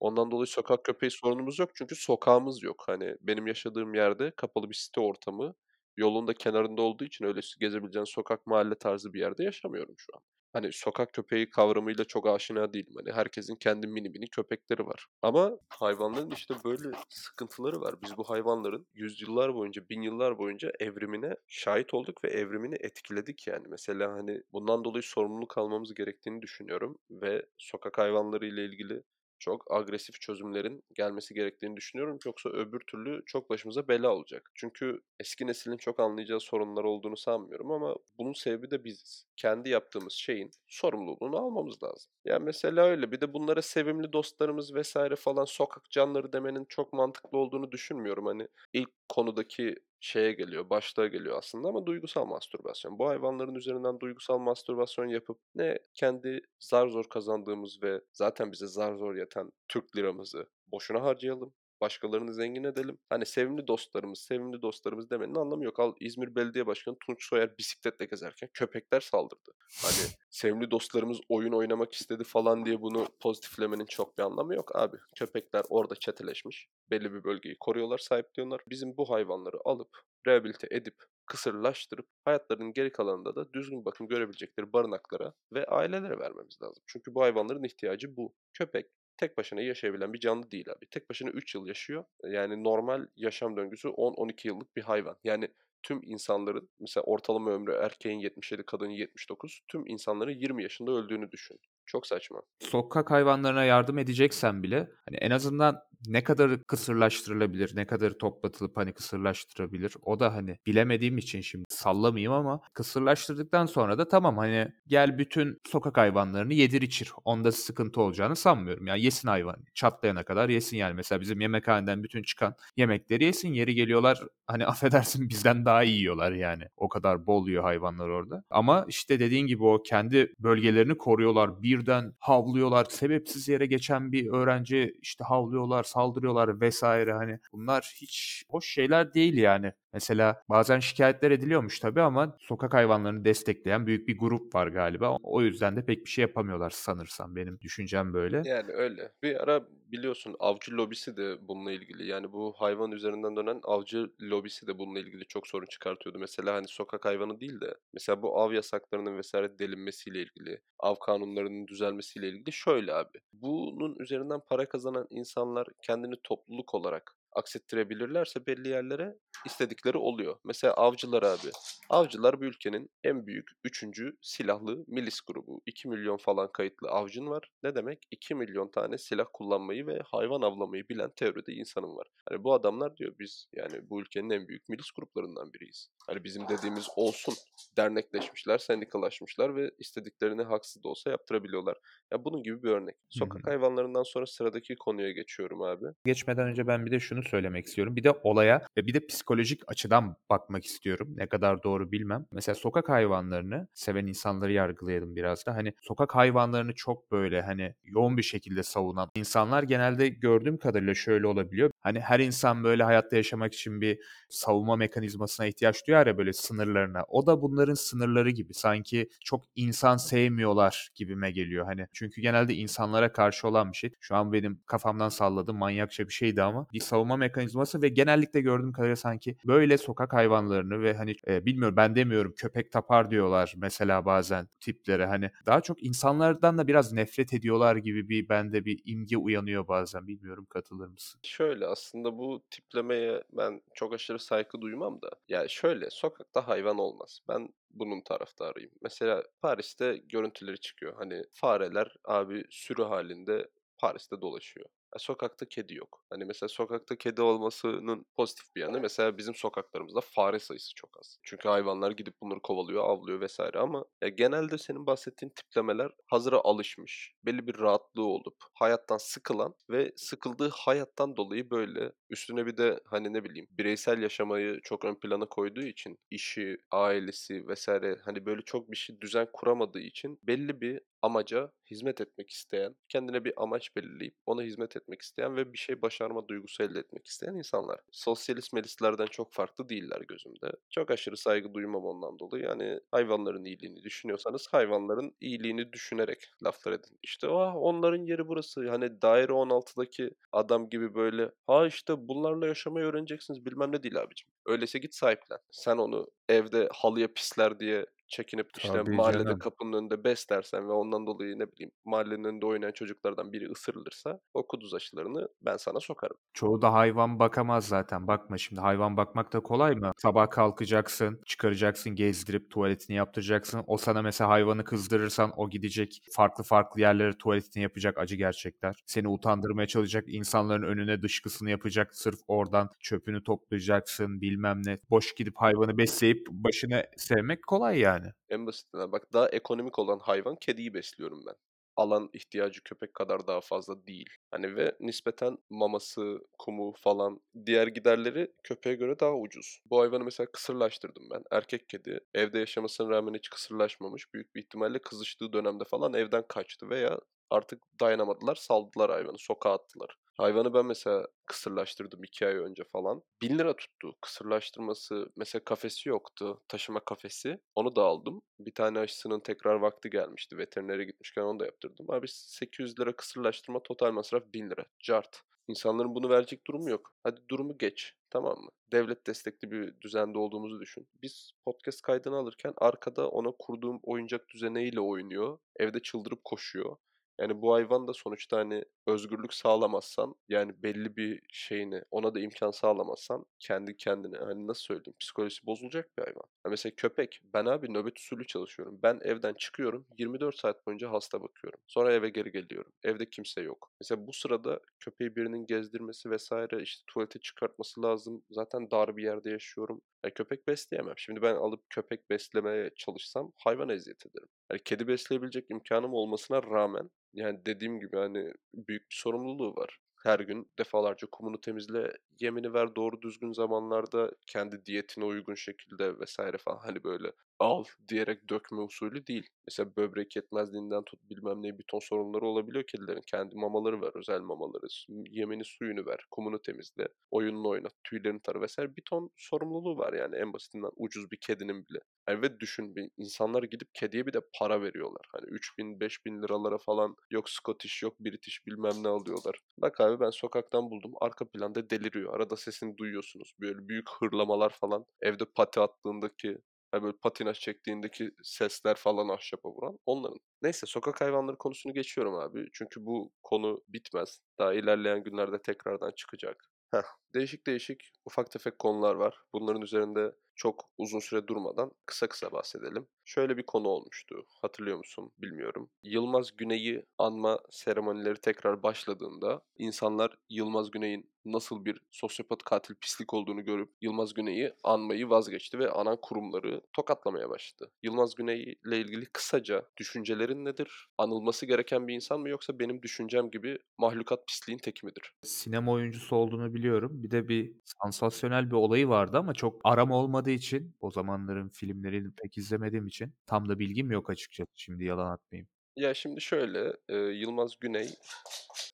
Ondan dolayı sokak köpeği sorunumuz yok çünkü sokağımız yok. Hani benim yaşadığım yerde kapalı bir site ortamı yolun da kenarında olduğu için öyle gezebileceğin sokak mahalle tarzı bir yerde yaşamıyorum şu an. Hani sokak köpeği kavramıyla çok aşina değilim. Hani herkesin kendi mini mini köpekleri var. Ama hayvanların işte böyle sıkıntıları var. Biz bu hayvanların yüzyıllar boyunca, bin yıllar boyunca evrimine şahit olduk ve evrimini etkiledik yani. Mesela hani bundan dolayı sorumluluk almamız gerektiğini düşünüyorum ve sokak hayvanları ile ilgili çok agresif çözümlerin gelmesi gerektiğini düşünüyorum. Yoksa öbür türlü çok başımıza bela olacak. Çünkü eski neslin çok anlayacağı sorunlar olduğunu sanmıyorum ama bunun sebebi de biziz. Kendi yaptığımız şeyin sorumluluğunu almamız lazım. Ya mesela öyle. Bir de bunlara sevimli dostlarımız vesaire falan sokak canları demenin çok mantıklı olduğunu düşünmüyorum. Hani ilk konudaki şeye geliyor, başlığa geliyor aslında ama duygusal mastürbasyon. Bu hayvanların üzerinden duygusal mastürbasyon yapıp ne kendi zar zor kazandığımız ve zaten bize zar zor yeten Türk liramızı boşuna harcayalım başkalarını zengin edelim. Hani sevimli dostlarımız, sevimli dostlarımız demenin anlamı yok. Al İzmir Belediye Başkanı Tunç Soyer bisikletle gezerken köpekler saldırdı. Hani sevimli dostlarımız oyun oynamak istedi falan diye bunu pozitiflemenin çok bir anlamı yok abi. Köpekler orada çeteleşmiş. Belli bir bölgeyi koruyorlar, sahipliyorlar. Bizim bu hayvanları alıp rehabilite edip kısırlaştırıp hayatlarının geri kalanında da düzgün bakım görebilecekleri barınaklara ve ailelere vermemiz lazım. Çünkü bu hayvanların ihtiyacı bu. Köpek tek başına yaşayabilen bir canlı değil abi. Tek başına 3 yıl yaşıyor. Yani normal yaşam döngüsü 10-12 yıllık bir hayvan. Yani tüm insanların mesela ortalama ömrü erkeğin 77, kadının 79. Tüm insanların 20 yaşında öldüğünü düşün. Çok saçma. Sokak hayvanlarına yardım edeceksen bile hani en azından ne kadar kısırlaştırılabilir, ne kadar toplatılıp hani kısırlaştırabilir o da hani bilemediğim için şimdi sallamayayım ama kısırlaştırdıktan sonra da tamam hani gel bütün sokak hayvanlarını yedir içir. Onda sıkıntı olacağını sanmıyorum. Yani yesin hayvan. Çatlayana kadar yesin yani. Mesela bizim yemekhaneden bütün çıkan yemekleri yesin. Yeri geliyorlar hani affedersin bizden daha iyi yiyorlar yani. O kadar bol yiyor hayvanlar orada. Ama işte dediğin gibi o kendi bölgelerini koruyorlar. Birden havlıyorlar. Sebepsiz yere geçen bir öğrenci işte havlıyorlar, saldırıyorlar vesaire. Hani bunlar hiç hoş şeyler değil yani. Mesela bazen şikayetler ediliyormuş tabii ama sokak hayvanlarını destekleyen büyük bir grup var galiba. O yüzden de pek bir şey yapamıyorlar sanırsam. Benim düşüncem böyle. Yani öyle. Bir ara biliyorsun avcı lobisi de bununla ilgili. Yani bu hayvan üzerinden dönen avcı lobisi de bununla ilgili çok sorun çıkartıyordu. Mesela hani sokak hayvanı değil de mesela bu av yasaklarının vesaire delinmesiyle ilgili, av kanunlarının düzelmesiyle ilgili şöyle abi. Bunun üzerinden para kazanan insanlar kendini topluluk olarak aksettirebilirlerse belli yerlere istedikleri oluyor. Mesela avcılar abi. Avcılar bu ülkenin en büyük üçüncü silahlı milis grubu. 2 milyon falan kayıtlı avcın var. Ne demek? 2 milyon tane silah kullanmayı ve hayvan avlamayı bilen teoride insanın var. Hani bu adamlar diyor biz yani bu ülkenin en büyük milis gruplarından biriyiz. Hani bizim dediğimiz olsun. Dernekleşmişler, sendikalaşmışlar ve istediklerini haksız da olsa yaptırabiliyorlar. Ya bunun gibi bir örnek. Sokak hayvanlarından sonra sıradaki konuya geçiyorum abi. Geçmeden önce ben bir de şunu söylemek istiyorum. Bir de olaya ve bir de psikolojik açıdan bakmak istiyorum. Ne kadar doğru bilmem. Mesela sokak hayvanlarını seven insanları yargılayalım biraz da. Hani sokak hayvanlarını çok böyle hani yoğun bir şekilde savunan insanlar genelde gördüğüm kadarıyla şöyle olabiliyor. Hani her insan böyle hayatta yaşamak için bir savunma mekanizmasına ihtiyaç duyar ya böyle sınırlarına. O da bunların sınırları gibi. Sanki çok insan sevmiyorlar gibime geliyor. Hani çünkü genelde insanlara karşı olan bir şey. Şu an benim kafamdan salladım manyakça bir şeydi ama bir savunma mekanizması ve genellikle gördüğüm kadarıyla sanki böyle sokak hayvanlarını ve hani e, bilmiyorum ben demiyorum köpek tapar diyorlar mesela bazen tiplere hani daha çok insanlardan da biraz nefret ediyorlar gibi bir bende bir imge uyanıyor bazen bilmiyorum katılır mısın? Şöyle aslında bu tiplemeye ben çok aşırı saygı duymam da. Yani şöyle sokakta hayvan olmaz. Ben bunun taraftarıyım. Mesela Paris'te görüntüleri çıkıyor. Hani fareler abi sürü halinde Paris'te dolaşıyor. Sokakta kedi yok. Hani mesela sokakta kedi olmasının pozitif bir yanı mesela bizim sokaklarımızda fare sayısı çok az. Çünkü hayvanlar gidip bunları kovalıyor, avlıyor vesaire ama ya genelde senin bahsettiğin tiplemeler hazıra alışmış, belli bir rahatlığı olup hayattan sıkılan ve sıkıldığı hayattan dolayı böyle üstüne bir de hani ne bileyim bireysel yaşamayı çok ön plana koyduğu için işi, ailesi vesaire hani böyle çok bir şey düzen kuramadığı için belli bir amaca hizmet etmek isteyen, kendine bir amaç belirleyip ona hizmet etmek isteyen ve bir şey başarma duygusu elde etmek isteyen insanlar. Sosyalist melistlerden çok farklı değiller gözümde. Çok aşırı saygı duymam ondan dolayı. Yani hayvanların iyiliğini düşünüyorsanız hayvanların iyiliğini düşünerek laflar edin. İşte ah onların yeri burası. Hani daire 16'daki adam gibi böyle ha işte bunlarla yaşamayı öğreneceksiniz bilmem ne değil abicim. Öyleyse git sahiplen. Sen onu evde halıya pisler diye çekinip işte Tabii mahallede canım. kapının önünde beslersen ve ondan dolayı ne bileyim mahallenin önünde oynayan çocuklardan biri ısırılırsa o kuduz aşılarını ben sana sokarım. Çoğu da hayvan bakamaz zaten. Bakma şimdi hayvan bakmak da kolay mı? Sabah kalkacaksın, çıkaracaksın, gezdirip tuvaletini yaptıracaksın. O sana mesela hayvanı kızdırırsan o gidecek farklı farklı yerlere tuvaletini yapacak acı gerçekler. Seni utandırmaya çalışacak, insanların önüne dışkısını yapacak. Sırf oradan çöpünü toplayacaksın bilmem ne. Boş gidip hayvanı besleyip başını sevmek kolay yani. En basitinden bak daha ekonomik olan hayvan kediyi besliyorum ben. Alan ihtiyacı köpek kadar daha fazla değil. Hani ve nispeten maması, kumu falan diğer giderleri köpeğe göre daha ucuz. Bu hayvanı mesela kısırlaştırdım ben. Erkek kedi evde yaşamasına rağmen hiç kısırlaşmamış. Büyük bir ihtimalle kızıştığı dönemde falan evden kaçtı veya artık dayanamadılar saldılar hayvanı sokağa attılar. Hayvanı ben mesela kısırlaştırdım 2 ay önce falan. 1000 lira tuttu kısırlaştırması. Mesela kafesi yoktu, taşıma kafesi. Onu da aldım. Bir tane aşısının tekrar vakti gelmişti. Veterinere gitmişken onu da yaptırdım. Abi 800 lira kısırlaştırma, total masraf 1000 lira. Cart. İnsanların bunu verecek durumu yok. Hadi durumu geç. Tamam mı? Devlet destekli bir düzende olduğumuzu düşün. Biz podcast kaydını alırken arkada ona kurduğum oyuncak düzeneğiyle oynuyor. Evde çıldırıp koşuyor. Yani bu hayvan da sonuçta hani özgürlük sağlamazsan yani belli bir şeyini ona da imkan sağlamazsan kendi kendine hani nasıl söyleyeyim psikolojisi bozulacak bir hayvan. Ya mesela köpek ben abi nöbet usulü çalışıyorum. Ben evden çıkıyorum 24 saat boyunca hasta bakıyorum. Sonra eve geri geliyorum. Evde kimse yok. Mesela bu sırada köpeği birinin gezdirmesi vesaire işte tuvalete çıkartması lazım. Zaten dar bir yerde yaşıyorum. Ya köpek besleyemem. Şimdi ben alıp köpek beslemeye çalışsam hayvan eziyet ederim. Yani kedi besleyebilecek imkanım olmasına rağmen yani dediğim gibi hani büyük bir sorumluluğu var. Her gün defalarca kumunu temizle, yemini ver doğru düzgün zamanlarda kendi diyetine uygun şekilde vesaire falan hani böyle al diyerek dökme usulü değil. Mesela böbrek yetmezliğinden tut bilmem ne bir ton sorunları olabiliyor kedilerin. Kendi mamaları var, özel mamaları. Yemini suyunu ver, kumunu temizle, oyununu oynat, tüylerini tar vesaire bir ton sorumluluğu var yani en basitinden ucuz bir kedinin bile. Yani ve düşün bir insanlar gidip kediye bir de para veriyorlar. Hani 3000 5000 liralara falan yok Scottish yok British bilmem ne alıyorlar. Bak abi ben sokaktan buldum. Arka planda deliriyor. Arada sesini duyuyorsunuz. Böyle büyük hırlamalar falan. Evde pati attığındaki yani böyle patinaj çektiğindeki sesler falan ahşapa vuran onların. Neyse sokak hayvanları konusunu geçiyorum abi. Çünkü bu konu bitmez. Daha ilerleyen günlerde tekrardan çıkacak. Heh, değişik değişik ufak tefek konular var. Bunların üzerinde çok uzun süre durmadan kısa kısa bahsedelim. Şöyle bir konu olmuştu. Hatırlıyor musun bilmiyorum. Yılmaz Güney'i anma seremonileri tekrar başladığında insanlar Yılmaz Güney'in nasıl bir sosyopat katil pislik olduğunu görüp Yılmaz Güney'i anmayı vazgeçti ve anan kurumları tokatlamaya başladı. Yılmaz Güney ile ilgili kısaca düşüncelerin nedir? Anılması gereken bir insan mı yoksa benim düşüncem gibi mahlukat pisliğin teki midir? Sinema oyuncusu olduğunu biliyorum. Bir de bir sansasyonel bir olayı vardı ama çok aram olmadığı için o zamanların filmlerini pek izlemediğim için tam da bilgim yok açıkçası. Şimdi yalan atmayayım. Ya şimdi şöyle, e, Yılmaz Güney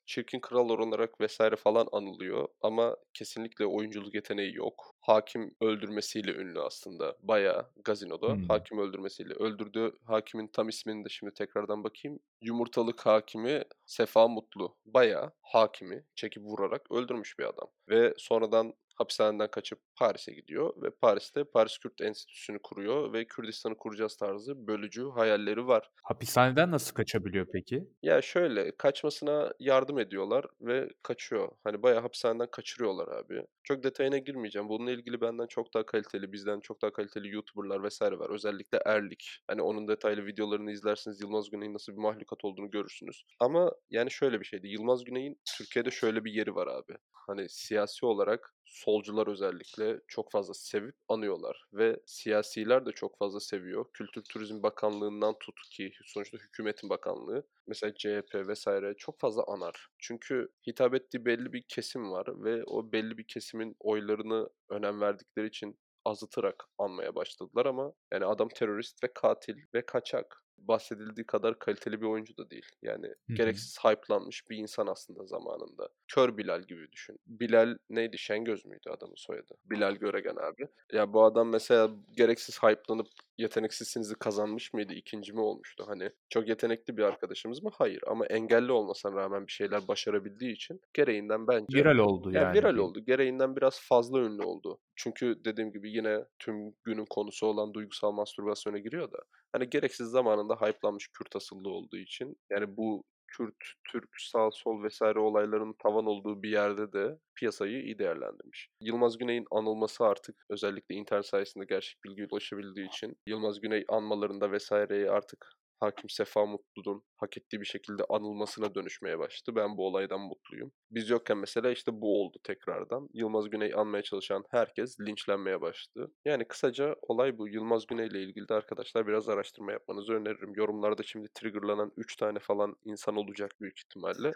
çirkin kral olarak vesaire falan anılıyor ama kesinlikle oyunculuk yeteneği yok. Hakim öldürmesiyle ünlü aslında. Bayağı gazinoda Hmm. hakim öldürmesiyle. Öldürdüğü hakimin tam ismini de şimdi tekrardan bakayım. Yumurtalık hakimi Sefa Mutlu. Bayağı hakimi çekip vurarak öldürmüş bir adam. Ve sonradan hapishaneden kaçıp Paris'e gidiyor ve Paris'te Paris Kürt Enstitüsü'nü kuruyor ve Kürdistan'ı kuracağız tarzı bölücü hayalleri var. Hapishaneden nasıl kaçabiliyor peki? Ya şöyle kaçmasına yardım ediyorlar ve kaçıyor. Hani bayağı hapishaneden kaçırıyorlar abi. Çok detayına girmeyeceğim. Bununla ilgili benden çok daha kaliteli, bizden çok daha kaliteli YouTuber'lar vesaire var. Özellikle Erlik. Hani onun detaylı videolarını izlerseniz Yılmaz Güney'in nasıl bir mahlukat olduğunu görürsünüz. Ama yani şöyle bir şeydi. Yılmaz Güney'in Türkiye'de şöyle bir yeri var abi. Hani siyasi olarak solcular özellikle çok fazla sevip anıyorlar ve siyasiler de çok fazla seviyor. Kültür Turizm Bakanlığı'ndan tut ki sonuçta hükümetin bakanlığı mesela CHP vesaire çok fazla anar. Çünkü hitap ettiği belli bir kesim var ve o belli bir kesimin oylarını önem verdikleri için azıtarak anmaya başladılar ama yani adam terörist ve katil ve kaçak bahsedildiği kadar kaliteli bir oyuncu da değil. Yani Hı hı. gereksiz hype'lanmış bir insan aslında zamanında. Kör Bilal gibi düşün. Bilal neydi? Şengöz müydü adamın soyadı? Bilal Göregen abi. Ya bu adam mesela gereksiz hype'lanıp yeteneksizsinizi kazanmış mıydı? İkinci mi olmuştu? Hani çok yetenekli bir arkadaşımız mı? Hayır. Ama engelli olmasına rağmen bir şeyler başarabildiği için gereğinden bence Viral oldu ya yani. viral oldu. Gereğinden biraz fazla ünlü oldu. Çünkü dediğim gibi yine tüm günün konusu olan duygusal mastürbasyona giriyor da. Hani gereksiz zamanında hype'lanmış Kürt asıllı olduğu için. Yani bu Kürt, Türk, sağ sol vesaire olayların tavan olduğu bir yerde de piyasayı iyi değerlendirmiş. Yılmaz Güney'in anılması artık özellikle internet sayesinde gerçek bilgi ulaşabildiği için Yılmaz Güney anmalarında vesaireyi artık Hakim Sefa Mutlu'nun hak ettiği bir şekilde anılmasına dönüşmeye başladı. Ben bu olaydan mutluyum. Biz yokken mesela işte bu oldu tekrardan. Yılmaz Güney anmaya çalışan herkes linçlenmeye başladı. Yani kısaca olay bu. Yılmaz Güney ile ilgili de arkadaşlar biraz araştırma yapmanızı öneririm. Yorumlarda şimdi triggerlanan 3 tane falan insan olacak büyük ihtimalle.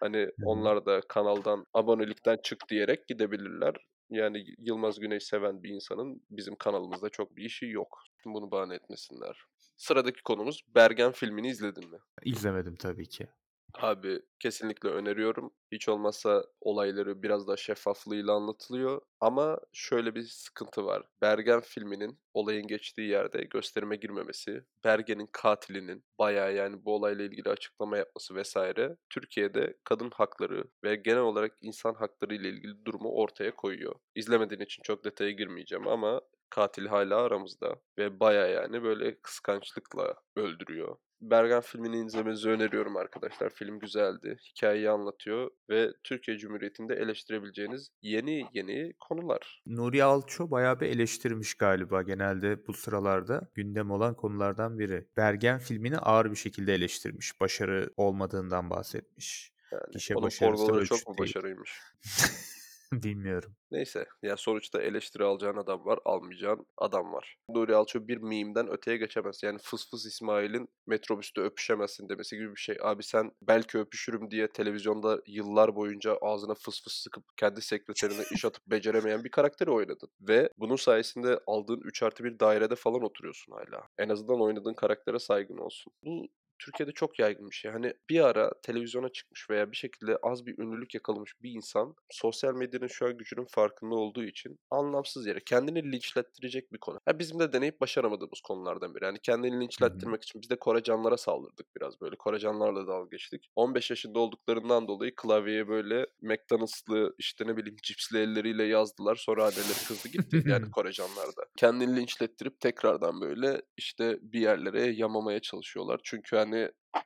Hani onlar da kanaldan abonelikten çık diyerek gidebilirler. Yani Yılmaz Güney seven bir insanın bizim kanalımızda çok bir işi yok. Bunu bahane etmesinler. Sıradaki konumuz Bergen filmini izledin mi? İzlemedim tabii ki. Abi kesinlikle öneriyorum. Hiç olmazsa olayları biraz daha şeffaflığıyla anlatılıyor. Ama şöyle bir sıkıntı var. Bergen filminin olayın geçtiği yerde gösterime girmemesi, Bergen'in katilinin bayağı yani bu olayla ilgili açıklama yapması vesaire Türkiye'de kadın hakları ve genel olarak insan hakları ile ilgili durumu ortaya koyuyor. İzlemediğin için çok detaya girmeyeceğim ama katil hala aramızda ve bayağı yani böyle kıskançlıkla öldürüyor. Bergen filmini izlemenizi öneriyorum arkadaşlar. Film güzeldi. Hikayeyi anlatıyor ve Türkiye Cumhuriyeti'nde eleştirebileceğiniz yeni yeni konular. Nuri Alço bayağı bir eleştirmiş galiba genelde bu sıralarda gündem olan konulardan biri. Bergen filmini ağır bir şekilde eleştirmiş. Başarı olmadığından bahsetmiş. Yani Gişe onun başarısı pornoları çok mu başarıymış? Bilmiyorum. Neyse. Ya sonuçta eleştiri alacağın adam var, almayacağın adam var. Nuri Alço bir meme'den öteye geçemez. Yani Fıs Fıs İsmail'in metrobüste öpüşemezsin demesi gibi bir şey. Abi sen belki öpüşürüm diye televizyonda yıllar boyunca ağzına fıs fıs sıkıp kendi sekreterine iş atıp beceremeyen bir karakteri oynadın. Ve bunun sayesinde aldığın 3 artı 1 dairede falan oturuyorsun hala. En azından oynadığın karaktere saygın olsun. Bu Türkiye'de çok yaygın bir şey. Hani bir ara televizyona çıkmış veya bir şekilde az bir ünlülük yakalamış bir insan sosyal medyanın şu an gücünün farkında olduğu için anlamsız yere kendini linçlettirecek bir konu. Ha bizim de deneyip başaramadığımız konulardan biri. Yani kendini linçlettirmek için biz de Korecanlara saldırdık biraz böyle. Korecanlarla dalga geçtik. 15 yaşında olduklarından dolayı klavyeye böyle McDonald'slı işte ne bileyim cipsli elleriyle yazdılar. Sonra anneleri kızdı gitti yani Korecanlarda. Kendini linçlettirip tekrardan böyle işte bir yerlere yamamaya çalışıyorlar. Çünkü hani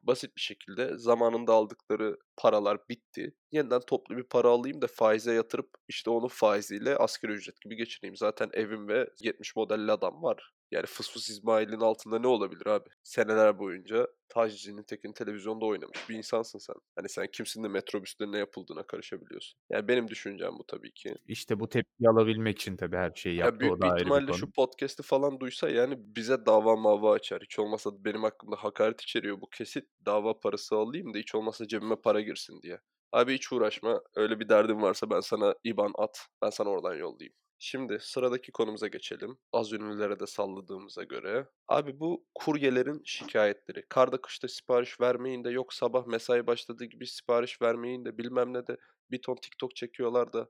basit bir şekilde zamanında aldıkları paralar bitti. Yeniden toplu bir para alayım da faize yatırıp işte onun faiziyle asgari ücret gibi geçireyim. Zaten evim ve 70 modelli adam var. Yani Fıs Fıs İsmail'in altında ne olabilir abi? Seneler boyunca Taci'nin Tekin televizyonda oynamış bir insansın sen. Hani sen kimsin de metrobüste ne yapıldığına karışabiliyorsun. Yani benim düşüncem bu tabii ki. İşte bu tepkiyi alabilmek için tabii her şeyi Ya yaptı. büyük o bir da bir ihtimalle konu. şu podcast'i falan duysa yani bize dava mava açar. Hiç olmazsa benim hakkımda hakaret içeriyor bu kesit. Dava parası alayım da hiç olmazsa cebime para girsin diye. Abi hiç uğraşma. Öyle bir derdin varsa ben sana IBAN at. Ben sana oradan yollayayım. Şimdi sıradaki konumuza geçelim. Az ünlülere de salladığımıza göre. Abi bu kuryelerin şikayetleri. Karda kışta sipariş vermeyin de yok sabah mesai başladığı gibi sipariş vermeyin de bilmem ne de bir ton TikTok çekiyorlar da.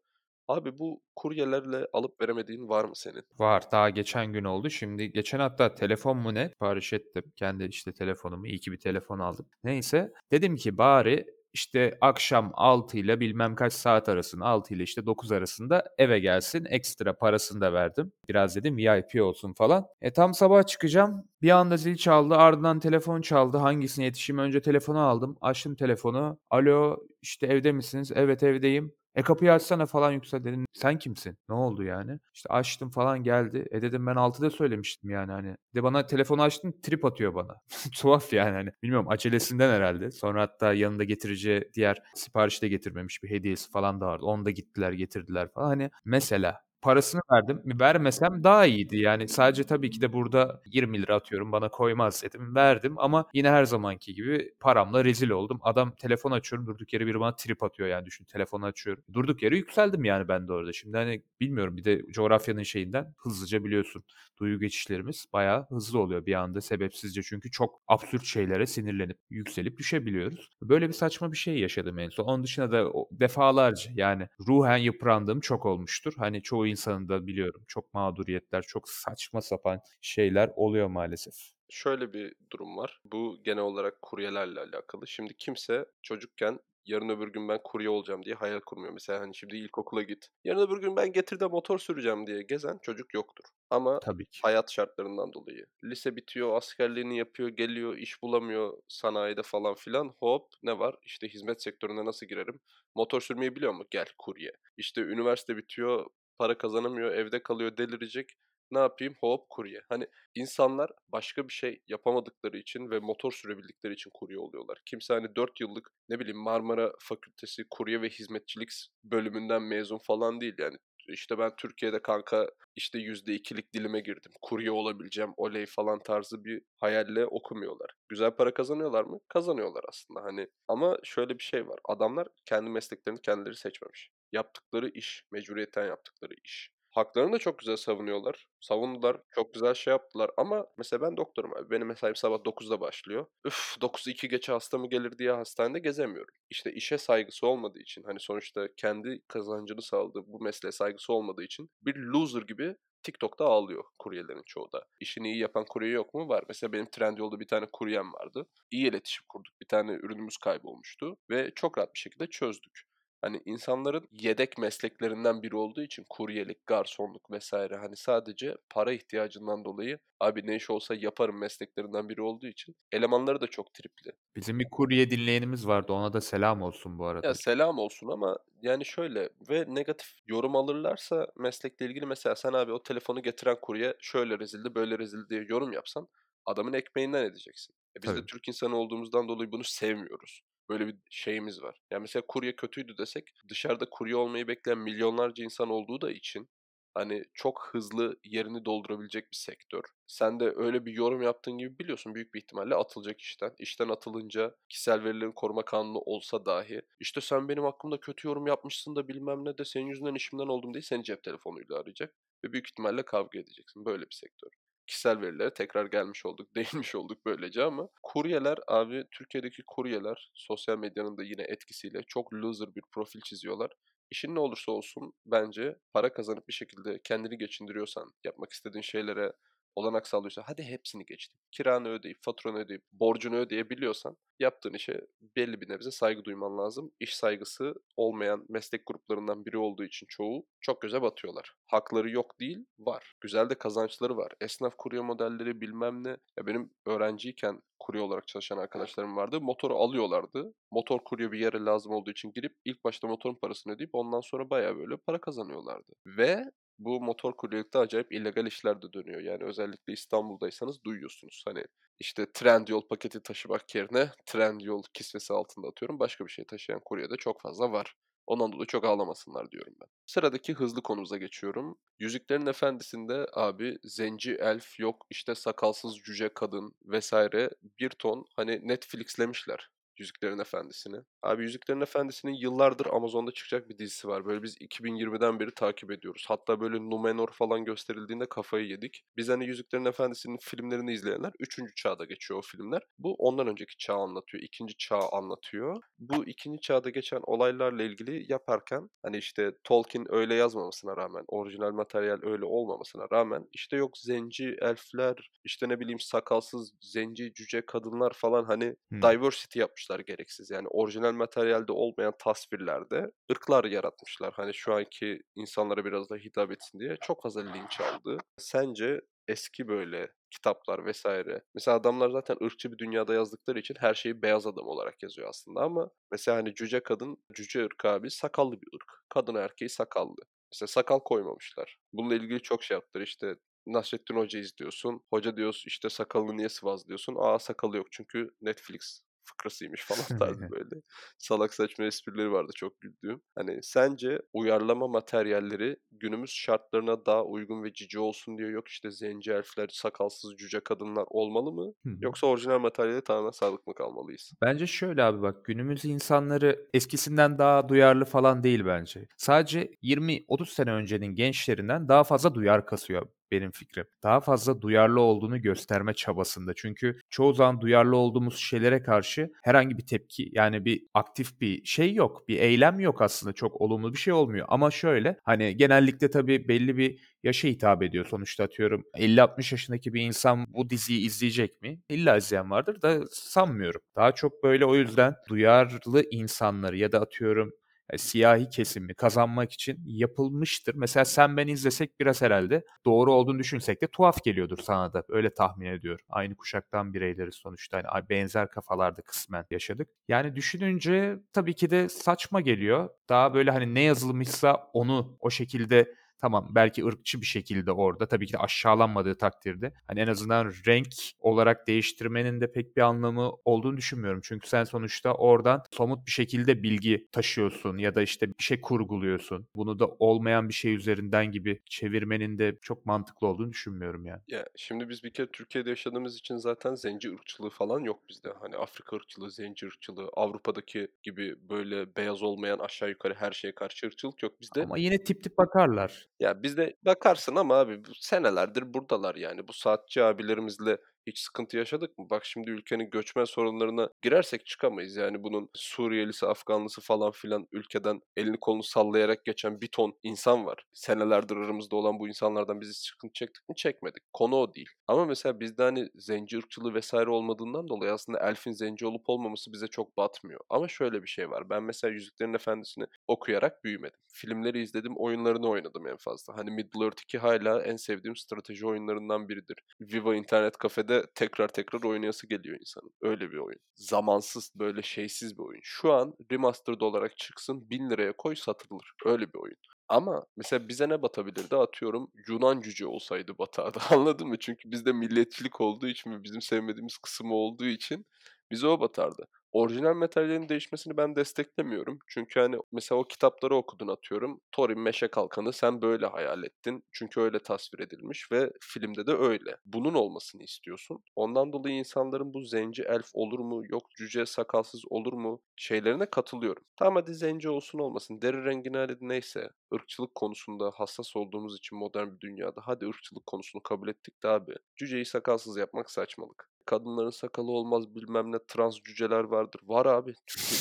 Abi bu kuryelerle alıp veremediğin var mı senin? Var. Daha geçen gün oldu. Şimdi geçen hatta telefon mu ne sipariş ettim. Kendi işte telefonumu. iyi ki bir telefon aldım. Neyse. Dedim ki bari işte akşam 6 ile bilmem kaç saat arasında 6 ile işte 9 arasında eve gelsin. Ekstra parasını da verdim. Biraz dedim VIP olsun falan. E tam sabah çıkacağım. Bir anda zil çaldı. Ardından telefon çaldı. Hangisine yetişeyim? Önce telefonu aldım. Açtım telefonu. Alo işte evde misiniz? Evet evdeyim. E kapıyı açsana falan yüksel dedim. Sen kimsin? Ne oldu yani? İşte açtım falan geldi. E dedim ben 6'da söylemiştim yani hani. De bana telefonu açtım trip atıyor bana. Tuhaf yani hani. Bilmiyorum acelesinden herhalde. Sonra hatta yanında getireceği diğer sipariş de getirmemiş bir hediyesi falan da vardı. Onu da gittiler getirdiler falan. Hani mesela parasını verdim. Vermesem daha iyiydi. Yani sadece tabii ki de burada 20 lira atıyorum bana koymaz dedim. Verdim ama yine her zamanki gibi paramla rezil oldum. Adam telefon açıyorum durduk yere biri bana trip atıyor yani düşün telefonu açıyorum. Durduk yere yükseldim yani ben de orada. Şimdi hani bilmiyorum bir de coğrafyanın şeyinden hızlıca biliyorsun. Duyu geçişlerimiz bayağı hızlı oluyor bir anda sebepsizce çünkü çok absürt şeylere sinirlenip yükselip düşebiliyoruz. Böyle bir saçma bir şey yaşadım en son. Onun dışında da defalarca yani ruhen yıprandığım çok olmuştur. Hani çoğu insanın da biliyorum çok mağduriyetler, çok saçma sapan şeyler oluyor maalesef. Şöyle bir durum var. Bu genel olarak kuryelerle alakalı. Şimdi kimse çocukken yarın öbür gün ben kurye olacağım diye hayal kurmuyor. Mesela hani şimdi ilkokula git. Yarın öbür gün ben getirde motor süreceğim diye gezen çocuk yoktur. Ama Tabii ki. hayat şartlarından dolayı. Lise bitiyor, askerliğini yapıyor, geliyor, iş bulamıyor sanayide falan filan. Hop ne var? İşte hizmet sektörüne nasıl girerim? Motor sürmeyi biliyor mu? Gel kurye. İşte üniversite bitiyor, para kazanamıyor, evde kalıyor, delirecek. Ne yapayım? Hop kurye. Hani insanlar başka bir şey yapamadıkları için ve motor sürebildikleri için kurye oluyorlar. Kimse hani 4 yıllık ne bileyim Marmara Fakültesi kurye ve hizmetçilik bölümünden mezun falan değil yani. İşte ben Türkiye'de kanka işte %2'lik dilime girdim. Kurye olabileceğim oley falan tarzı bir hayalle okumuyorlar. Güzel para kazanıyorlar mı? Kazanıyorlar aslında hani. Ama şöyle bir şey var. Adamlar kendi mesleklerini kendileri seçmemiş. Yaptıkları iş, mecburiyetten yaptıkları iş. Haklarını da çok güzel savunuyorlar. Savundular, çok güzel şey yaptılar ama mesela ben doktorum abi. Benim mesaim sabah 9'da başlıyor. Üf 9'u 2 geçe hasta mı gelir diye hastanede gezemiyorum. İşte işe saygısı olmadığı için hani sonuçta kendi kazancını sağladığı bu mesleğe saygısı olmadığı için bir loser gibi TikTok'ta ağlıyor kuryelerin çoğu da. İşini iyi yapan kurye yok mu? Var. Mesela benim Trendyol'da bir tane kuryem vardı. İyi iletişim kurduk. Bir tane ürünümüz kaybolmuştu ve çok rahat bir şekilde çözdük. Hani insanların yedek mesleklerinden biri olduğu için kuryelik, garsonluk vesaire hani sadece para ihtiyacından dolayı abi ne iş olsa yaparım mesleklerinden biri olduğu için elemanları da çok tripli. Bizim bir kurye dinleyenimiz vardı. Ona da selam olsun bu Ya arada. selam olsun ama yani şöyle ve negatif yorum alırlarsa meslekle ilgili mesela sen abi o telefonu getiren kurye şöyle rezildi böyle rezildi diye yorum yapsan adamın ekmeğinden edeceksin. E biz de Tabii. Türk insanı olduğumuzdan dolayı bunu sevmiyoruz. Böyle bir şeyimiz var. Yani mesela kurye kötüydü desek dışarıda kurye olmayı bekleyen milyonlarca insan olduğu da için hani çok hızlı yerini doldurabilecek bir sektör. Sen de öyle bir yorum yaptığın gibi biliyorsun büyük bir ihtimalle atılacak işten. İşten atılınca kişisel verilerin koruma kanunu olsa dahi işte sen benim hakkımda kötü yorum yapmışsın da bilmem ne de senin yüzünden işimden oldum diye seni cep telefonuyla arayacak ve büyük ihtimalle kavga edeceksin. Böyle bir sektör kişisel verilere tekrar gelmiş olduk, değinmiş olduk böylece ama kuryeler abi Türkiye'deki kuryeler sosyal medyanın da yine etkisiyle çok loser bir profil çiziyorlar. İşin ne olursa olsun bence para kazanıp bir şekilde kendini geçindiriyorsan, yapmak istediğin şeylere olanak sağlıyorsan hadi hepsini geçtim. Kiranı ödeyip, faturanı ödeyip, borcunu ödeyebiliyorsan yaptığın işe belli bir nebze saygı duyman lazım. İş saygısı olmayan meslek gruplarından biri olduğu için çoğu çok göze batıyorlar. Hakları yok değil, var. Güzel de kazançları var. Esnaf kurye modelleri bilmem ne. Ya benim öğrenciyken kurye olarak çalışan arkadaşlarım vardı. Motoru alıyorlardı. Motor kurye bir yere lazım olduğu için girip ilk başta motorun parasını ödeyip ondan sonra bayağı böyle para kazanıyorlardı. Ve bu motor kuryelikte acayip illegal işler de dönüyor. Yani özellikle İstanbul'daysanız duyuyorsunuz. Hani işte Trendyol paketi taşımak yerine Trendyol kisvesi altında atıyorum. Başka bir şey taşıyan kurye de çok fazla var. Ondan dolayı çok ağlamasınlar diyorum ben. Sıradaki hızlı konumuza geçiyorum. Yüzüklerin Efendisi'nde abi zenci elf yok işte sakalsız cüce kadın vesaire bir ton hani Netflixlemişler Yüzüklerin Efendisi'ni. Abi Yüzüklerin Efendisi'nin yıllardır Amazon'da çıkacak bir dizisi var. Böyle biz 2020'den beri takip ediyoruz. Hatta böyle Numenor falan gösterildiğinde kafayı yedik. Biz hani Yüzüklerin Efendisi'nin filmlerini izleyenler 3. çağda geçiyor o filmler. Bu ondan önceki çağ anlatıyor. 2. çağ anlatıyor. Bu 2. çağda geçen olaylarla ilgili yaparken hani işte Tolkien öyle yazmamasına rağmen, orijinal materyal öyle olmamasına rağmen işte yok zenci elfler, işte ne bileyim sakalsız zenci cüce kadınlar falan hani Hmm. diversity yapmışlar gereksiz. Yani orijinal materyalde olmayan tasvirlerde ırklar yaratmışlar. Hani şu anki insanlara biraz da hitap etsin diye çok fazla linç aldı. Sence eski böyle kitaplar vesaire. Mesela adamlar zaten ırkçı bir dünyada yazdıkları için her şeyi beyaz adam olarak yazıyor aslında ama mesela hani cüce kadın, cüce ırk abi sakallı bir ırk. Kadın erkeği sakallı. Mesela sakal koymamışlar. Bununla ilgili çok şey yaptılar işte Nasrettin Hoca izliyorsun. Hoca diyorsun işte sakalını niye sıvazlıyorsun? Aa sakalı yok çünkü Netflix fıkrasıymış falan tarzı böyle. Salak saçma esprileri vardı çok güldüğüm. Hani sence uyarlama materyalleri günümüz şartlarına daha uygun ve cici olsun diyor. Yok işte zenci elfler, sakalsız cüce kadınlar olmalı mı? Yoksa orijinal materyale tamamen sadık mı kalmalıyız? Bence şöyle abi bak günümüz insanları eskisinden daha duyarlı falan değil bence. Sadece 20-30 sene öncenin gençlerinden daha fazla duyar kasıyor benim fikrim. Daha fazla duyarlı olduğunu gösterme çabasında. Çünkü çoğu zaman duyarlı olduğumuz şeylere karşı herhangi bir tepki yani bir aktif bir şey yok. Bir eylem yok aslında. Çok olumlu bir şey olmuyor. Ama şöyle hani genellikle tabii belli bir yaşa hitap ediyor. Sonuçta atıyorum 50-60 yaşındaki bir insan bu diziyi izleyecek mi? İlla izleyen vardır da sanmıyorum. Daha çok böyle o yüzden duyarlı insanları ya da atıyorum e, siyahi kesimi kazanmak için yapılmıştır. Mesela sen ben izlesek biraz herhalde doğru olduğunu düşünsek de tuhaf geliyordur sana da. Öyle tahmin ediyorum. Aynı kuşaktan bireyleriz sonuçta. Yani benzer kafalarda kısmen yaşadık. Yani düşününce tabii ki de saçma geliyor. Daha böyle hani ne yazılmışsa onu o şekilde Tamam belki ırkçı bir şekilde orada tabii ki de aşağılanmadığı takdirde hani en azından renk olarak değiştirmenin de pek bir anlamı olduğunu düşünmüyorum. Çünkü sen sonuçta oradan somut bir şekilde bilgi taşıyorsun ya da işte bir şey kurguluyorsun. Bunu da olmayan bir şey üzerinden gibi çevirmenin de çok mantıklı olduğunu düşünmüyorum yani. Ya şimdi biz bir kere Türkiye'de yaşadığımız için zaten zenci ırkçılığı falan yok bizde. Hani Afrika ırkçılığı, zenci ırkçılığı, Avrupa'daki gibi böyle beyaz olmayan aşağı yukarı her şeye karşı ırkçılık yok bizde. Ama yine tip tip bakarlar. Ya, bizde bakarsın ama abi bu senelerdir buradalar yani. Bu saatçi abilerimizle hiç sıkıntı yaşadık mı? Bak şimdi ülkenin göçmen sorunlarına girersek çıkamayız. Yani bunun Suriyelisi, Afganlısı falan filan ülkeden elini kolunu sallayarak geçen bir ton insan var. Senelerdir aramızda olan bu insanlardan biz hiç sıkıntı çektik mi? Çekmedik. Konu o değil. Ama mesela bizde hani zenci ırkçılığı vesaire olmadığından dolayı aslında elfin zenci olup olmaması bize çok batmıyor. Ama şöyle bir şey var. Ben mesela Yüzüklerin Efendisi'ni okuyarak büyümedim. Filmleri izledim, oyunlarını oynadım en fazla. Hani Middle-earth 2 hala en sevdiğim strateji oyunlarından biridir. Viva internet kafede tekrar tekrar oynayası geliyor insanın. Öyle bir oyun. Zamansız, böyle şeysiz bir oyun. Şu an remastered olarak çıksın 1000 liraya koy satılır. Öyle bir oyun. Ama mesela bize ne batabilirdi? Atıyorum Yunan cüce olsaydı batardı. Anladın mı? Çünkü bizde milletçilik olduğu için ve bizim sevmediğimiz kısmı olduğu için bize o batardı. Orijinal materyalin değişmesini ben desteklemiyorum. Çünkü hani mesela o kitapları okudun atıyorum. Thorin Meşe Kalkanı sen böyle hayal ettin. Çünkü öyle tasvir edilmiş ve filmde de öyle. Bunun olmasını istiyorsun. Ondan dolayı insanların bu zenci elf olur mu, yok cüce sakalsız olur mu şeylerine katılıyorum. Tamam hadi zenci olsun olmasın. Deri rengine hadi neyse. Irkçılık konusunda hassas olduğumuz için modern bir dünyada hadi ırkçılık konusunu kabul ettik de abi. Cüceyi sakalsız yapmak saçmalık kadınların sakalı olmaz bilmem ne trans cüceler vardır. Var abi.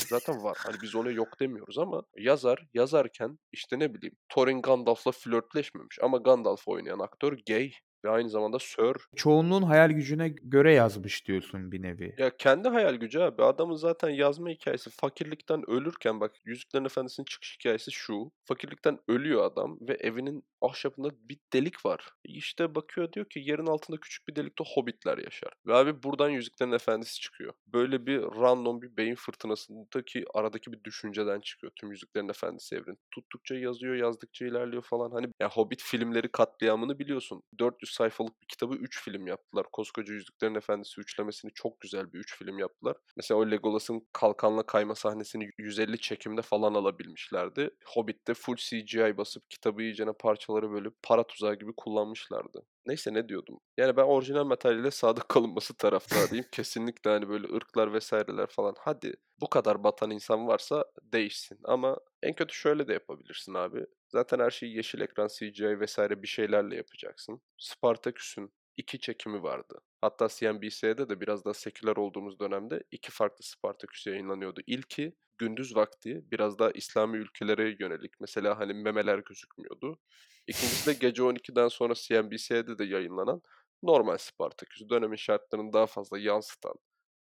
Zaten var. Hani biz ona yok demiyoruz ama yazar yazarken işte ne bileyim Thorin Gandalf'la flörtleşmemiş ama Gandalf oynayan aktör gay ve aynı zamanda Sir. Çoğunluğun hayal gücüne göre yazmış diyorsun bir nevi. Ya kendi hayal gücü abi. Adamın zaten yazma hikayesi fakirlikten ölürken bak Yüzüklerin Efendisi'nin çıkış hikayesi şu. Fakirlikten ölüyor adam ve evinin ahşabında bir delik var. İşte bakıyor diyor ki yerin altında küçük bir delikte hobbitler yaşar. Ve abi buradan Yüzüklerin Efendisi çıkıyor. Böyle bir random bir beyin fırtınasındaki aradaki bir düşünceden çıkıyor tüm Yüzüklerin Efendisi evren. Tuttukça yazıyor, yazdıkça ilerliyor falan. Hani ya Hobbit filmleri katliamını biliyorsun. 400 sayfalık bir kitabı 3 film yaptılar. Koskoca Yüzüklerin Efendisi üçlemesini çok güzel bir 3 film yaptılar. Mesela o Legolas'ın kalkanla kayma sahnesini 150 çekimde falan alabilmişlerdi. Hobbit'te full CGI basıp kitabı iyicene parçaları bölüp para tuzağı gibi kullanmışlardı. Neyse ne diyordum. Yani ben orijinal materyale sadık kalınması taraftarıyım. Kesinlikle hani böyle ırklar vesaireler falan. Hadi bu kadar batan insan varsa değişsin. Ama en kötü şöyle de yapabilirsin abi. Zaten her şeyi yeşil ekran, CGI vesaire bir şeylerle yapacaksın. Spartaküs'ün iki çekimi vardı. Hatta CNBC'de de biraz daha seküler olduğumuz dönemde iki farklı Spartaküs yayınlanıyordu. İlki gündüz vakti biraz daha İslami ülkelere yönelik. Mesela hani memeler gözükmüyordu. İkincisi de gece 12'den sonra CNBC'de de yayınlanan normal Spartaküs. Dönemin şartlarını daha fazla yansıtan,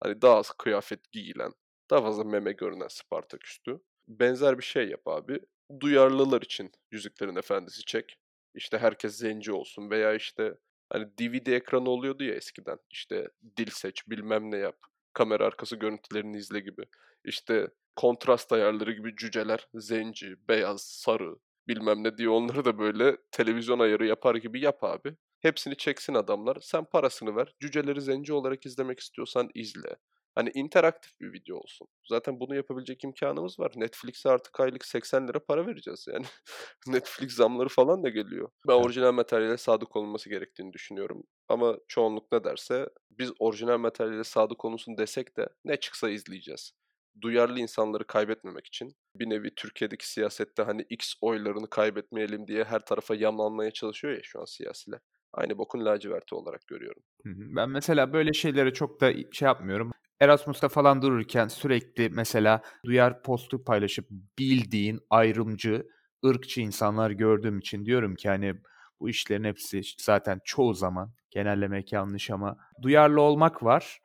hani daha az kıyafet giyilen, daha fazla meme görünen Spartaküs'tü. Benzer bir şey yap abi. Duyarlılar için Yüzüklerin Efendisi çek. İşte herkes zenci olsun veya işte hani DVD ekranı oluyordu ya eskiden. İşte dil seç, bilmem ne yap, kamera arkası görüntülerini izle gibi. İşte kontrast ayarları gibi cüceler, zenci, beyaz, sarı, bilmem ne diye onları da böyle televizyon ayarı yapar gibi yap abi. Hepsini çeksin adamlar. Sen parasını ver. Cüceleri zenci olarak izlemek istiyorsan izle. Hani interaktif bir video olsun. Zaten bunu yapabilecek imkanımız var. Netflix'e artık aylık 80 lira para vereceğiz yani. Netflix zamları falan da geliyor. Ben orijinal materyale sadık olunması gerektiğini düşünüyorum. Ama çoğunluk ne derse biz orijinal materyale sadık olunsun desek de ne çıksa izleyeceğiz. Duyarlı insanları kaybetmemek için bir nevi Türkiye'deki siyasette hani X oylarını kaybetmeyelim diye her tarafa yamlanmaya çalışıyor ya şu an siyasiler. Aynı bokun laciverti olarak görüyorum. Ben mesela böyle şeylere çok da şey yapmıyorum. Erasmus'ta falan dururken sürekli mesela duyar postu paylaşıp bildiğin ayrımcı, ırkçı insanlar gördüğüm için diyorum ki hani bu işlerin hepsi zaten çoğu zaman genellemek yanlış ama duyarlı olmak var.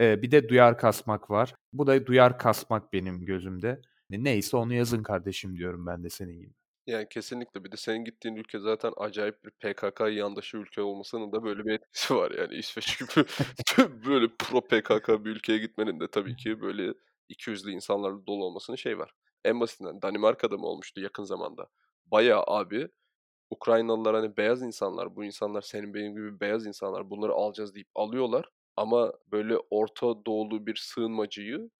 Ee, bir de duyar kasmak var. Bu da duyar kasmak benim gözümde. Neyse onu yazın kardeşim diyorum ben de senin gibi. Yani kesinlikle. Bir de senin gittiğin ülke zaten acayip bir PKK yandaşı ülke olmasının da böyle bir etkisi var. Yani İsveç gibi böyle pro PKK bir ülkeye gitmenin de tabii ki böyle 200'lü insanlarla dolu olmasının şey var. En basitinden Danimarka'da mı olmuştu yakın zamanda? Bayağı abi Ukraynalılar hani beyaz insanlar, bu insanlar senin benim gibi beyaz insanlar bunları alacağız deyip alıyorlar. Ama böyle Orta Doğulu bir sığınmacıyı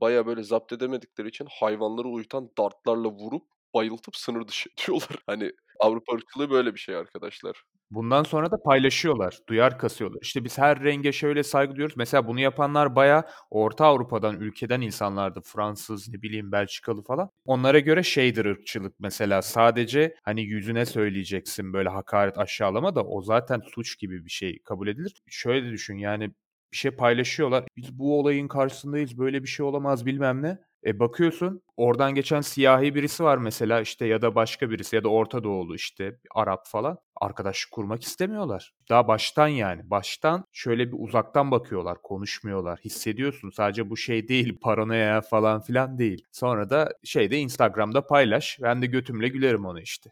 bayağı böyle zapt edemedikleri için hayvanları uyutan dartlarla vurup bayıltıp sınır dışı ediyorlar. Hani Avrupa ırkçılığı böyle bir şey arkadaşlar. Bundan sonra da paylaşıyorlar, duyar kasıyorlar. İşte biz her renge şöyle saygı duyuyoruz. Mesela bunu yapanlar bayağı Orta Avrupa'dan, ülkeden insanlardı. Fransız, ne bileyim Belçikalı falan. Onlara göre şeydir ırkçılık mesela. Sadece hani yüzüne söyleyeceksin böyle hakaret, aşağılama da o zaten suç gibi bir şey kabul edilir. Şöyle düşün yani bir şey paylaşıyorlar. Biz bu olayın karşısındayız. Böyle bir şey olamaz bilmem ne. E bakıyorsun oradan geçen siyahi birisi var mesela işte ya da başka birisi ya da Orta Doğulu işte Arap falan arkadaşlık kurmak istemiyorlar. Daha baştan yani baştan şöyle bir uzaktan bakıyorlar konuşmuyorlar hissediyorsun sadece bu şey değil paranoya falan filan değil. Sonra da şeyde Instagram'da paylaş ben de götümle gülerim onu işte.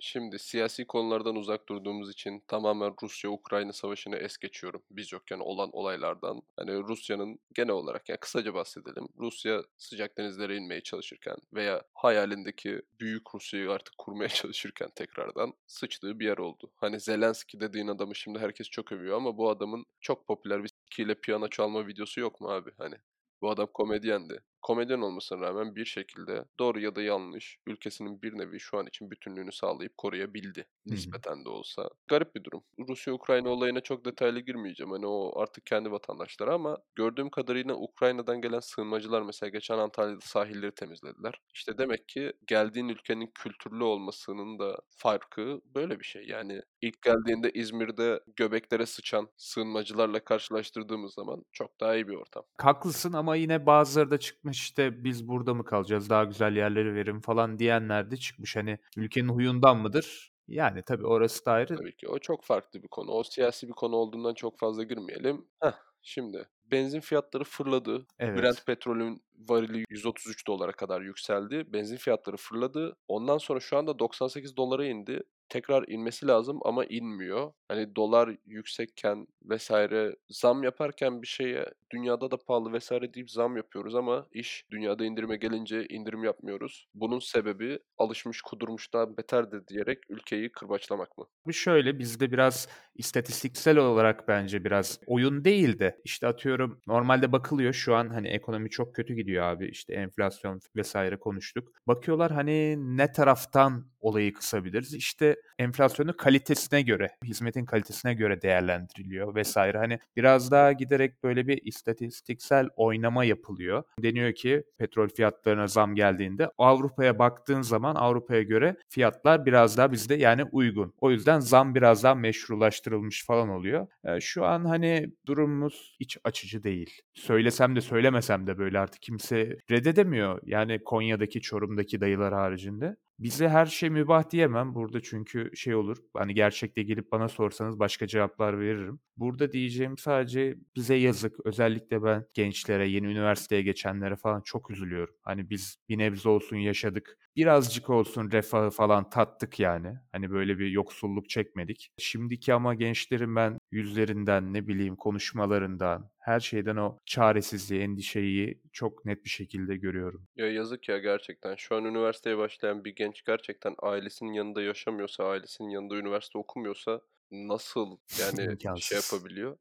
Şimdi siyasi konulardan uzak durduğumuz için tamamen Rusya-Ukrayna savaşını es geçiyorum. Biz yokken olan olaylardan. Hani Rusya'nın genel olarak yani kısaca bahsedelim. Rusya sıcak denizlere inmeye çalışırken veya hayalindeki büyük Rusya'yı artık kurmaya çalışırken tekrardan sıçtığı bir yer oldu. Hani Zelenski dediğin adamı şimdi herkes çok övüyor ama bu adamın çok popüler bir ile piyano çalma videosu yok mu abi? Hani bu adam komedyendi. Komedyen olmasına rağmen bir şekilde doğru ya da yanlış ülkesinin bir nevi şu an için bütünlüğünü sağlayıp koruyabildi. Nispeten de olsa. Garip bir durum. Rusya-Ukrayna olayına çok detaylı girmeyeceğim. Hani o artık kendi vatandaşları ama gördüğüm kadarıyla Ukrayna'dan gelen sığınmacılar mesela geçen Antalya'da sahilleri temizlediler. İşte demek ki geldiğin ülkenin kültürlü olmasının da farkı böyle bir şey. Yani ilk geldiğinde İzmir'de göbeklere sıçan sığınmacılarla karşılaştırdığımız zaman çok daha iyi bir ortam. Haklısın ama yine bazıları da çıkmış işte biz burada mı kalacağız daha güzel yerleri verin falan diyenler de çıkmış. Hani ülkenin huyundan mıdır? Yani tabii orası da ayrı. Tabii ki o çok farklı bir konu. O siyasi bir konu olduğundan çok fazla girmeyelim. Heh, şimdi benzin fiyatları fırladı. Evet. Brent petrolün varili 133 dolara kadar yükseldi. Benzin fiyatları fırladı. Ondan sonra şu anda 98 dolara indi tekrar inmesi lazım ama inmiyor. Hani dolar yüksekken vesaire zam yaparken bir şeye dünyada da pahalı vesaire deyip zam yapıyoruz ama iş dünyada indirime gelince indirim yapmıyoruz. Bunun sebebi alışmış kudurmuştan beterdir diyerek ülkeyi kırbaçlamak mı? Bu şöyle bizde biraz istatistiksel olarak bence biraz oyun değil de işte atıyorum normalde bakılıyor şu an hani ekonomi çok kötü gidiyor abi işte enflasyon vesaire konuştuk. Bakıyorlar hani ne taraftan olayı kısabiliriz? İşte enflasyonu kalitesine göre, hizmetin kalitesine göre değerlendiriliyor vesaire. Hani biraz daha giderek böyle bir istatistiksel oynama yapılıyor. Deniyor ki petrol fiyatlarına zam geldiğinde Avrupa'ya baktığın zaman Avrupa'ya göre fiyatlar biraz daha bizde yani uygun. O yüzden zam biraz daha meşrulaştırılmış falan oluyor. E, şu an hani durumumuz iç açıcı değil. Söylesem de söylemesem de böyle artık kimse reddedemiyor. Yani Konya'daki, Çorum'daki dayılar haricinde. Bize her şey mübah diyemem burada çünkü şey olur. Hani gerçekte gelip bana sorsanız başka cevaplar veririm. Burada diyeceğim sadece bize yazık. Özellikle ben gençlere, yeni üniversiteye geçenlere falan çok üzülüyorum. Hani biz bir nebze olsun yaşadık. Birazcık olsun refahı falan tattık yani. Hani böyle bir yoksulluk çekmedik. Şimdiki ama gençlerin ben yüzlerinden ne bileyim konuşmalarından her şeyden o çaresizliği, endişeyi çok net bir şekilde görüyorum. Ya yazık ya gerçekten. Şu an üniversiteye başlayan bir genç gerçekten ailesinin yanında yaşamıyorsa, ailesinin yanında üniversite okumuyorsa nasıl yani şey yapabiliyor?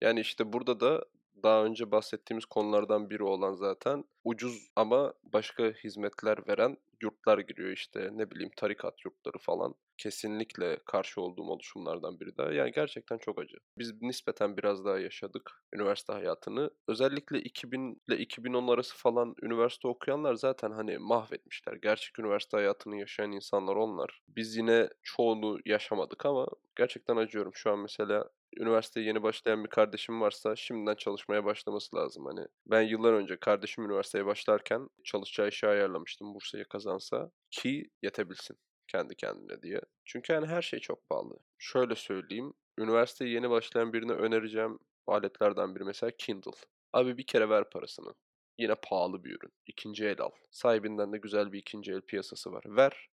Yani işte burada da daha önce bahsettiğimiz konulardan biri olan zaten ucuz ama başka hizmetler veren yurtlar giriyor işte ne bileyim tarikat yurtları falan. Kesinlikle karşı olduğum oluşumlardan biri daha. Yani gerçekten çok acı. Biz nispeten biraz daha yaşadık üniversite hayatını. Özellikle 2000 ile 2010 arası falan üniversite okuyanlar zaten hani mahvetmişler. Gerçek üniversite hayatını yaşayan insanlar onlar. Biz yine çoğunu yaşamadık ama gerçekten acıyorum. Şu an mesela üniversiteye yeni başlayan bir kardeşim varsa şimdiden çalışmaya başlaması lazım. Hani ben yıllar önce kardeşim üniversiteye başlarken çalışacağı işi ayarlamıştım Bursa'ya kazansa ki yetebilsin kendi kendine diye. Çünkü yani her şey çok pahalı. Şöyle söyleyeyim. Üniversiteye yeni başlayan birine önereceğim aletlerden biri mesela Kindle. Abi bir kere ver parasını. Yine pahalı bir ürün. İkinci el al. Sahibinden de güzel bir ikinci el piyasası var. Ver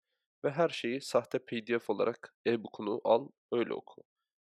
ve her şeyi sahte PDF olarak e-book'unu al, öyle oku.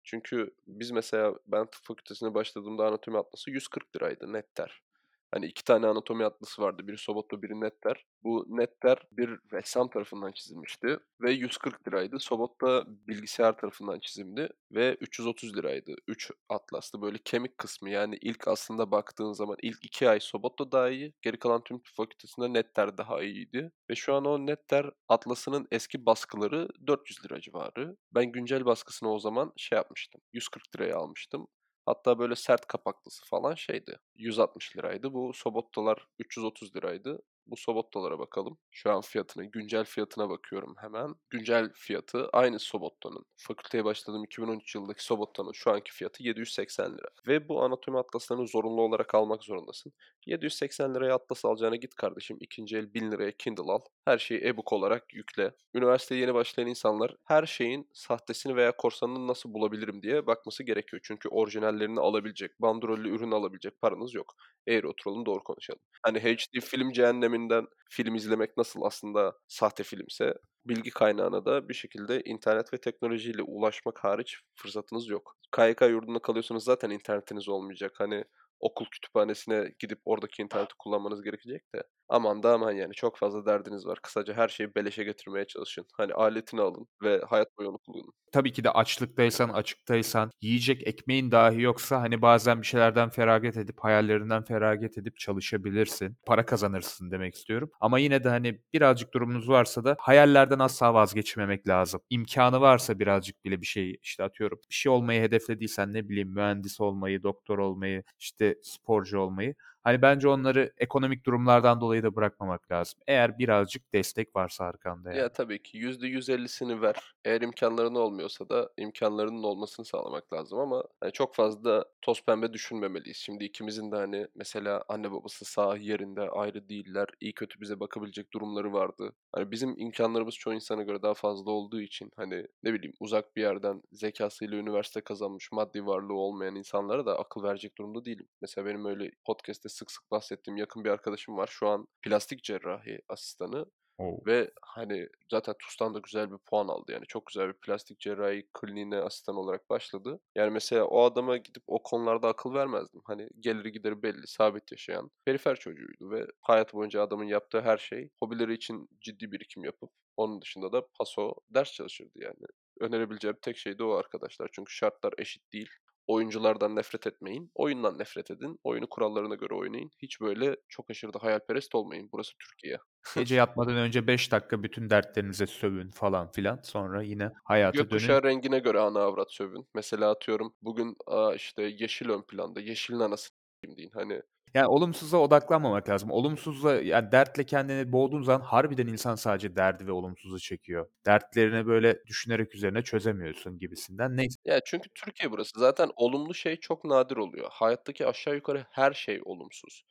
Çünkü biz mesela ben tıp fakültesine başladığımda anatomi atlası 140 liraydı netter. Hani 2 tane anatomi atlası vardı. Biri Sobotto, biri Netter. Bu Netter bir ressam tarafından çizilmişti ve 140 liraydı. Sobotto bilgisayar tarafından çizimdi ve 330 liraydı. 3 atlastı. Böyle kemik kısmı yani ilk aslında baktığın zaman ilk 2 ay Sobotto daha iyi. Geri kalan tüm fakültesinde Netter daha iyiydi. Ve şu an o Netter atlasının eski baskıları 400 lira civarı. Ben güncel baskısını o zaman şey yapmıştım. 140 liraya almıştım. Hatta böyle sert kapaklısı falan şeydi. 160 liraydı. Bu Sobotto'lar 330 liraydı. Bu Sobotto'lara bakalım. Şu an fiyatına, güncel fiyatına bakıyorum hemen. Güncel fiyatı aynı Sobotto'nun. Fakülteye başladığım 2013 yıldaki Sobotto'nun şu anki fiyatı 780 lira. Ve bu anatomi atlaslarını zorunlu olarak almak zorundasın. 780 liraya atlas alacağına git kardeşim. ikinci el 1000 liraya Kindle al. Her şeyi e-book olarak yükle. Üniversiteye yeni başlayan insanlar her şeyin sahtesini veya korsanını nasıl bulabilirim diye bakması gerekiyor. Çünkü orijinallerini alabilecek, bandrollü ürün alabilecek paranız yok. Eğri oturalım doğru konuşalım. Hani HD film cehenneminden film izlemek nasıl aslında sahte filmse bilgi kaynağına da bir şekilde internet ve teknolojiyle ulaşmak hariç fırsatınız yok. KYK yurdunda kalıyorsanız zaten internetiniz olmayacak. Hani okul kütüphanesine gidip oradaki interneti kullanmanız gerekecek de. Aman da aman yani çok fazla derdiniz var. Kısaca her şeyi beleşe getirmeye çalışın. Hani aletini alın ve hayat boyu onu kullanın. Tabii ki de açlıktaysan, açıktaysan, yiyecek ekmeğin dahi yoksa hani bazen bir şeylerden feragat edip, hayallerinden feragat edip çalışabilirsin. Para kazanırsın demek istiyorum. Ama yine de hani birazcık durumunuz varsa da hayallerden asla vazgeçmemek lazım. İmkanı varsa birazcık bile bir şey işte atıyorum. Bir şey olmayı hedeflediysen ne bileyim mühendis olmayı, doktor olmayı, işte sporcu olmayı Hani bence onları ekonomik durumlardan dolayı da bırakmamak lazım. Eğer birazcık destek varsa arkanda yani. Ya tabii ki %150'sini ver. Eğer imkanların olmuyorsa da imkanlarının olmasını sağlamak lazım ama hani çok fazla toz pembe düşünmemeliyiz. Şimdi ikimizin de hani mesela anne babası sağ yerinde ayrı değiller. İyi kötü bize bakabilecek durumları vardı. Hani bizim imkanlarımız çoğu insana göre daha fazla olduğu için hani ne bileyim uzak bir yerden zekasıyla üniversite kazanmış maddi varlığı olmayan insanlara da akıl verecek durumda değilim. Mesela benim öyle podcast'te sık sık bahsettiğim yakın bir arkadaşım var. Şu an plastik cerrahi asistanı. Oo. Ve hani zaten TUS'tan da güzel bir puan aldı. Yani çok güzel bir plastik cerrahi kliniğine asistan olarak başladı. Yani mesela o adama gidip o konularda akıl vermezdim. Hani geliri gideri belli, sabit yaşayan perifer çocuğuydu ve hayat boyunca adamın yaptığı her şey hobileri için ciddi birikim yapıp onun dışında da paso ders çalışırdı yani. Önerebileceğim tek şey de o arkadaşlar. Çünkü şartlar eşit değil. Oyunculardan nefret etmeyin. Oyundan nefret edin. Oyunu kurallarına göre oynayın. Hiç böyle çok aşırı da hayalperest olmayın. Burası Türkiye. Gece yatmadan önce 5 dakika bütün dertlerinize sövün falan filan. Sonra yine hayata dönün. Gökkuşağı rengine göre ana avrat sövün. Mesela atıyorum bugün aa, işte yeşil ön planda. Yeşilin anası s**eyim deyin. Hani Yani olumsuza odaklanmamak lazım. Olumsuzla yani dertle kendini boğduğun zaman harbiden insan sadece derdi ve olumsuzu çekiyor. Dertlerini böyle düşünerek üzerine çözemiyorsun gibisinden. Neyse. ya çünkü Türkiye burası. Zaten olumlu şey çok nadir oluyor. Hayattaki aşağı yukarı her şey olumsuz.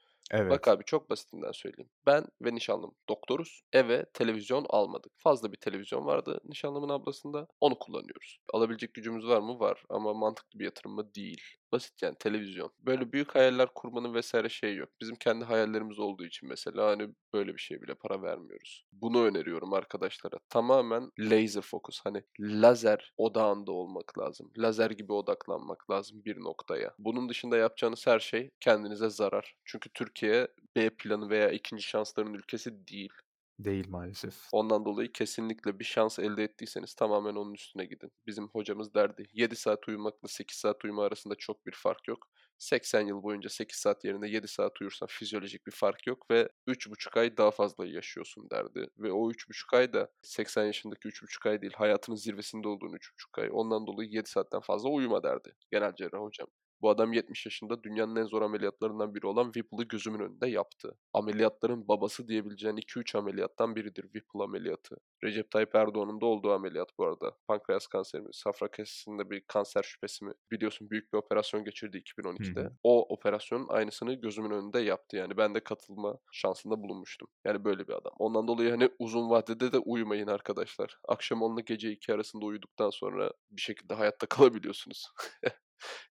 Bak Evet. abi çok basitinden söyleyeyim. Ben ve nişanlım doktoruz. Eve televizyon almadık. Fazla bir televizyon vardı nişanlımın ablasında. Onu kullanıyoruz. Alabilecek gücümüz var mı? Var. Ama mantıklı bir yatırım mı? Değil. Basit yani televizyon. Böyle büyük hayaller kurmanın vesaire şeyi yok. Bizim kendi hayallerimiz olduğu için mesela hani böyle bir şeye bile para vermiyoruz. Bunu öneriyorum arkadaşlara. Tamamen laser focus. Hani lazer odağında olmak lazım. Lazer gibi odaklanmak lazım bir noktaya. Bunun dışında yapacağınız her şey kendinize zarar. Çünkü Türkiye B planı veya ikinci şansların ülkesi değil. Değil maalesef. Ondan dolayı kesinlikle bir şans elde ettiyseniz tamamen onun üstüne gidin. Bizim hocamız derdi 7 saat uyumakla 8 saat uyuma arasında çok bir fark yok. 80 yıl boyunca 8 saat yerine 7 saat uyursan fizyolojik bir fark yok ve 3,5 ay daha fazla yaşıyorsun derdi. Ve o 3,5 ay da 80 yaşındaki 3,5 ay değil hayatının zirvesinde olduğun 3,5 ay. Ondan dolayı 7 saatten fazla uyuma derdi genel cerrah hocam. Bu adam 70 yaşında dünyanın en zor ameliyatlarından biri olan Whipple'ı gözümün önünde yaptı. Ameliyatların babası diyebileceğin 2-3 ameliyattan biridir Whipple ameliyatı. Recep Tayyip Erdoğan'ın da olduğu ameliyat bu arada. Pankreas kanseri mi, safra kesesinde bir kanser şüphesi mi? Biliyorsun büyük bir operasyon geçirdi 2012'de. Hı hı. O operasyonun aynısını gözümün önünde yaptı yani. Ben de katılma şansında bulunmuştum. Yani böyle bir adam. Ondan dolayı hani uzun vadede de uyumayın arkadaşlar. Akşam 10 ile gece 2 arasında uyuduktan sonra bir şekilde hayatta kalabiliyorsunuz.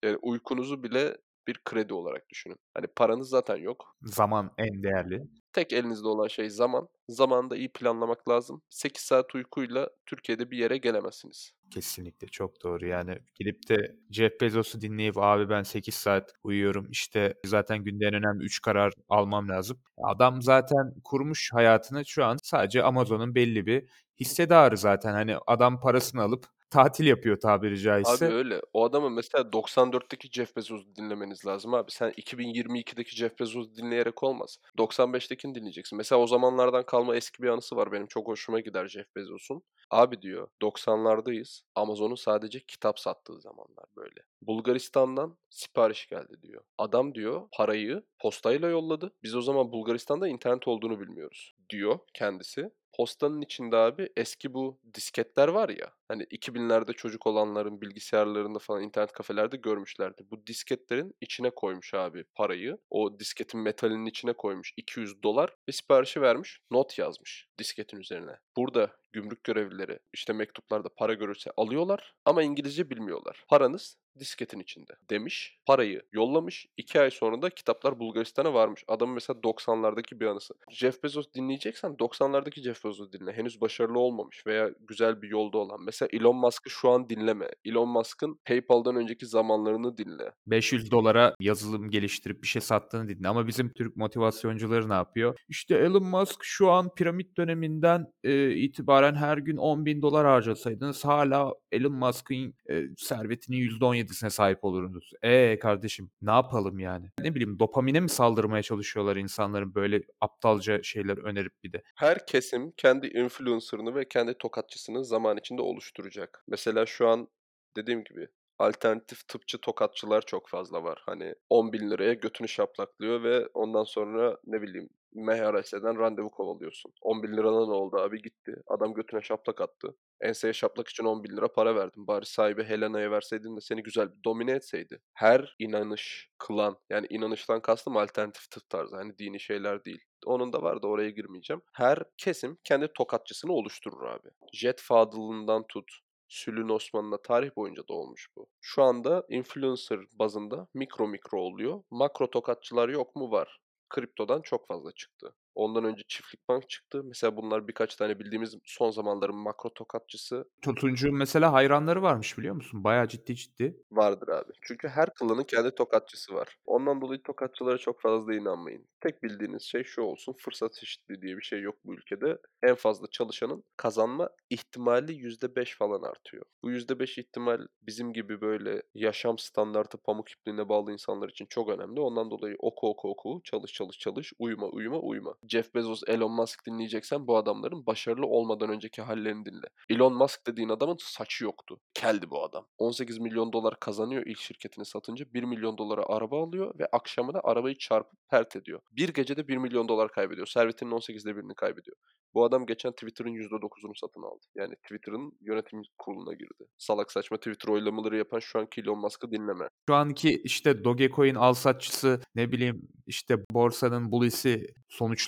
Yani uykunuzu bile bir kredi olarak düşünün. Hani paranız zaten yok. Zaman en değerli. Tek elinizde olan şey zaman. Zamanı da iyi planlamak lazım. 8 saat uykuyla Türkiye'de bir yere gelemezsiniz. Kesinlikle çok doğru. Yani gidip de Jeff Bezos'u dinleyip abi ben 8 saat uyuyorum işte zaten günde en önemli 3 karar almam lazım. Adam zaten kurmuş hayatını şu an sadece Amazon'un belli bir hissedarı zaten. Hani adam parasını alıp tatil yapıyor tabiri caizse. Abi öyle. O adamın mesela 94'teki Jeff Bezos'u dinlemeniz lazım abi. Sen 2022'deki Jeff Bezos'u dinleyerek olmaz. 95'tekini dinleyeceksin. Mesela o zamanlardan kalma eski bir anısı var. Benim çok hoşuma gider Jeff Bezos'un. Abi diyor 90'lardayız. Amazon'un sadece kitap sattığı zamanlar böyle. Bulgaristan'dan sipariş geldi diyor. Adam diyor parayı postayla yolladı. Biz o zaman Bulgaristan'da internet olduğunu bilmiyoruz diyor kendisi. Postanın içinde abi eski bu disketler var ya. Hani 2000'lerde çocuk olanların bilgisayarlarında falan internet kafelerde görmüşlerdi. Bu disketlerin içine koymuş abi parayı. O disketin metalinin içine koymuş 200 dolar ve siparişi vermiş. Not yazmış disketin üzerine. Burada gümrük görevlileri işte mektuplarda para görürse alıyorlar ama İngilizce bilmiyorlar. Paranız disketin içinde demiş. Parayı yollamış. iki ay sonra da kitaplar Bulgaristan'a varmış. Adamın mesela 90'lardaki bir anısı. Jeff Bezos dinleyeceksen 90'lardaki Jeff Bezos'u dinle. Henüz başarılı olmamış veya güzel bir yolda olan. Mesela Elon Musk'ı şu an dinleme. Elon Musk'ın PayPal'dan önceki zamanlarını dinle. 500 dolara yazılım geliştirip bir şey sattığını dinle. Ama bizim Türk motivasyoncuları ne yapıyor? İşte Elon Musk şu an piramit döneminden e, itibaren her gün 10 bin dolar harcasaydınız hala Elon Musk'ın e, servetinin %17'sine sahip olurdunuz. E kardeşim ne yapalım yani? Ne bileyim dopamine mi saldırmaya çalışıyorlar insanların böyle aptalca şeyler önerip bir de? Her kesim kendi influencer'ını ve kendi tokatçısını zaman içinde oluşturacak. Mesela şu an dediğim gibi alternatif tıpçı tokatçılar çok fazla var. Hani 10 bin liraya götünü şaplaklıyor ve ondan sonra ne bileyim MHRS'den randevu kovalıyorsun. 10 bin lirana ne oldu abi gitti. Adam götüne şaplak attı. Enseye şaplak için 10 bin lira para verdim. Bari sahibi Helena'ya verseydin de seni güzel bir domine etseydi. Her inanış, klan yani inanıştan kastım alternatif tıp tarzı. Hani dini şeyler değil. Onun da var da oraya girmeyeceğim. Her kesim kendi tokatçısını oluşturur abi. Jet Fadıl'ından tut, Sülün Osman'la tarih boyunca da olmuş bu. Şu anda influencer bazında mikro mikro oluyor. Makro tokatçılar yok mu? Var. Kriptodan çok fazla çıktı. Ondan önce Çiftlik Bank çıktı. Mesela bunlar birkaç tane bildiğimiz son zamanların makro tokatçısı. Tutuncu mesela hayranları varmış biliyor musun? Bayağı ciddi ciddi. Vardır abi. Çünkü her klanın kendi tokatçısı var. Ondan dolayı tokatçılara çok fazla inanmayın. Tek bildiğiniz şey şu olsun. Fırsat eşitliği diye bir şey yok bu ülkede. En fazla çalışanın kazanma ihtimali %5 falan artıyor. Bu %5 ihtimal bizim gibi böyle yaşam standartı pamuk ipliğine bağlı insanlar için çok önemli. Ondan dolayı oku oku oku, çalış çalış çalış, uyuma uyuma uyuma. Jeff Bezos, Elon Musk dinleyeceksen bu adamların başarılı olmadan önceki hallerini dinle. Elon Musk dediğin adamın saçı yoktu. Keldi bu adam. 18 milyon dolar kazanıyor ilk şirketini satınca. 1 milyon dolara araba alıyor ve akşamına arabayı çarpıp pert ediyor. Bir gecede 1 milyon dolar kaybediyor. Servetinin 18'de birini kaybediyor. Bu adam geçen Twitter'ın %9'unu satın aldı. Yani Twitter'ın yönetim kuruluna girdi. Salak saçma Twitter oylamaları yapan şu anki Elon Musk'ı dinleme. Şu anki işte Dogecoin alsatçısı ne bileyim işte borsanın bulisi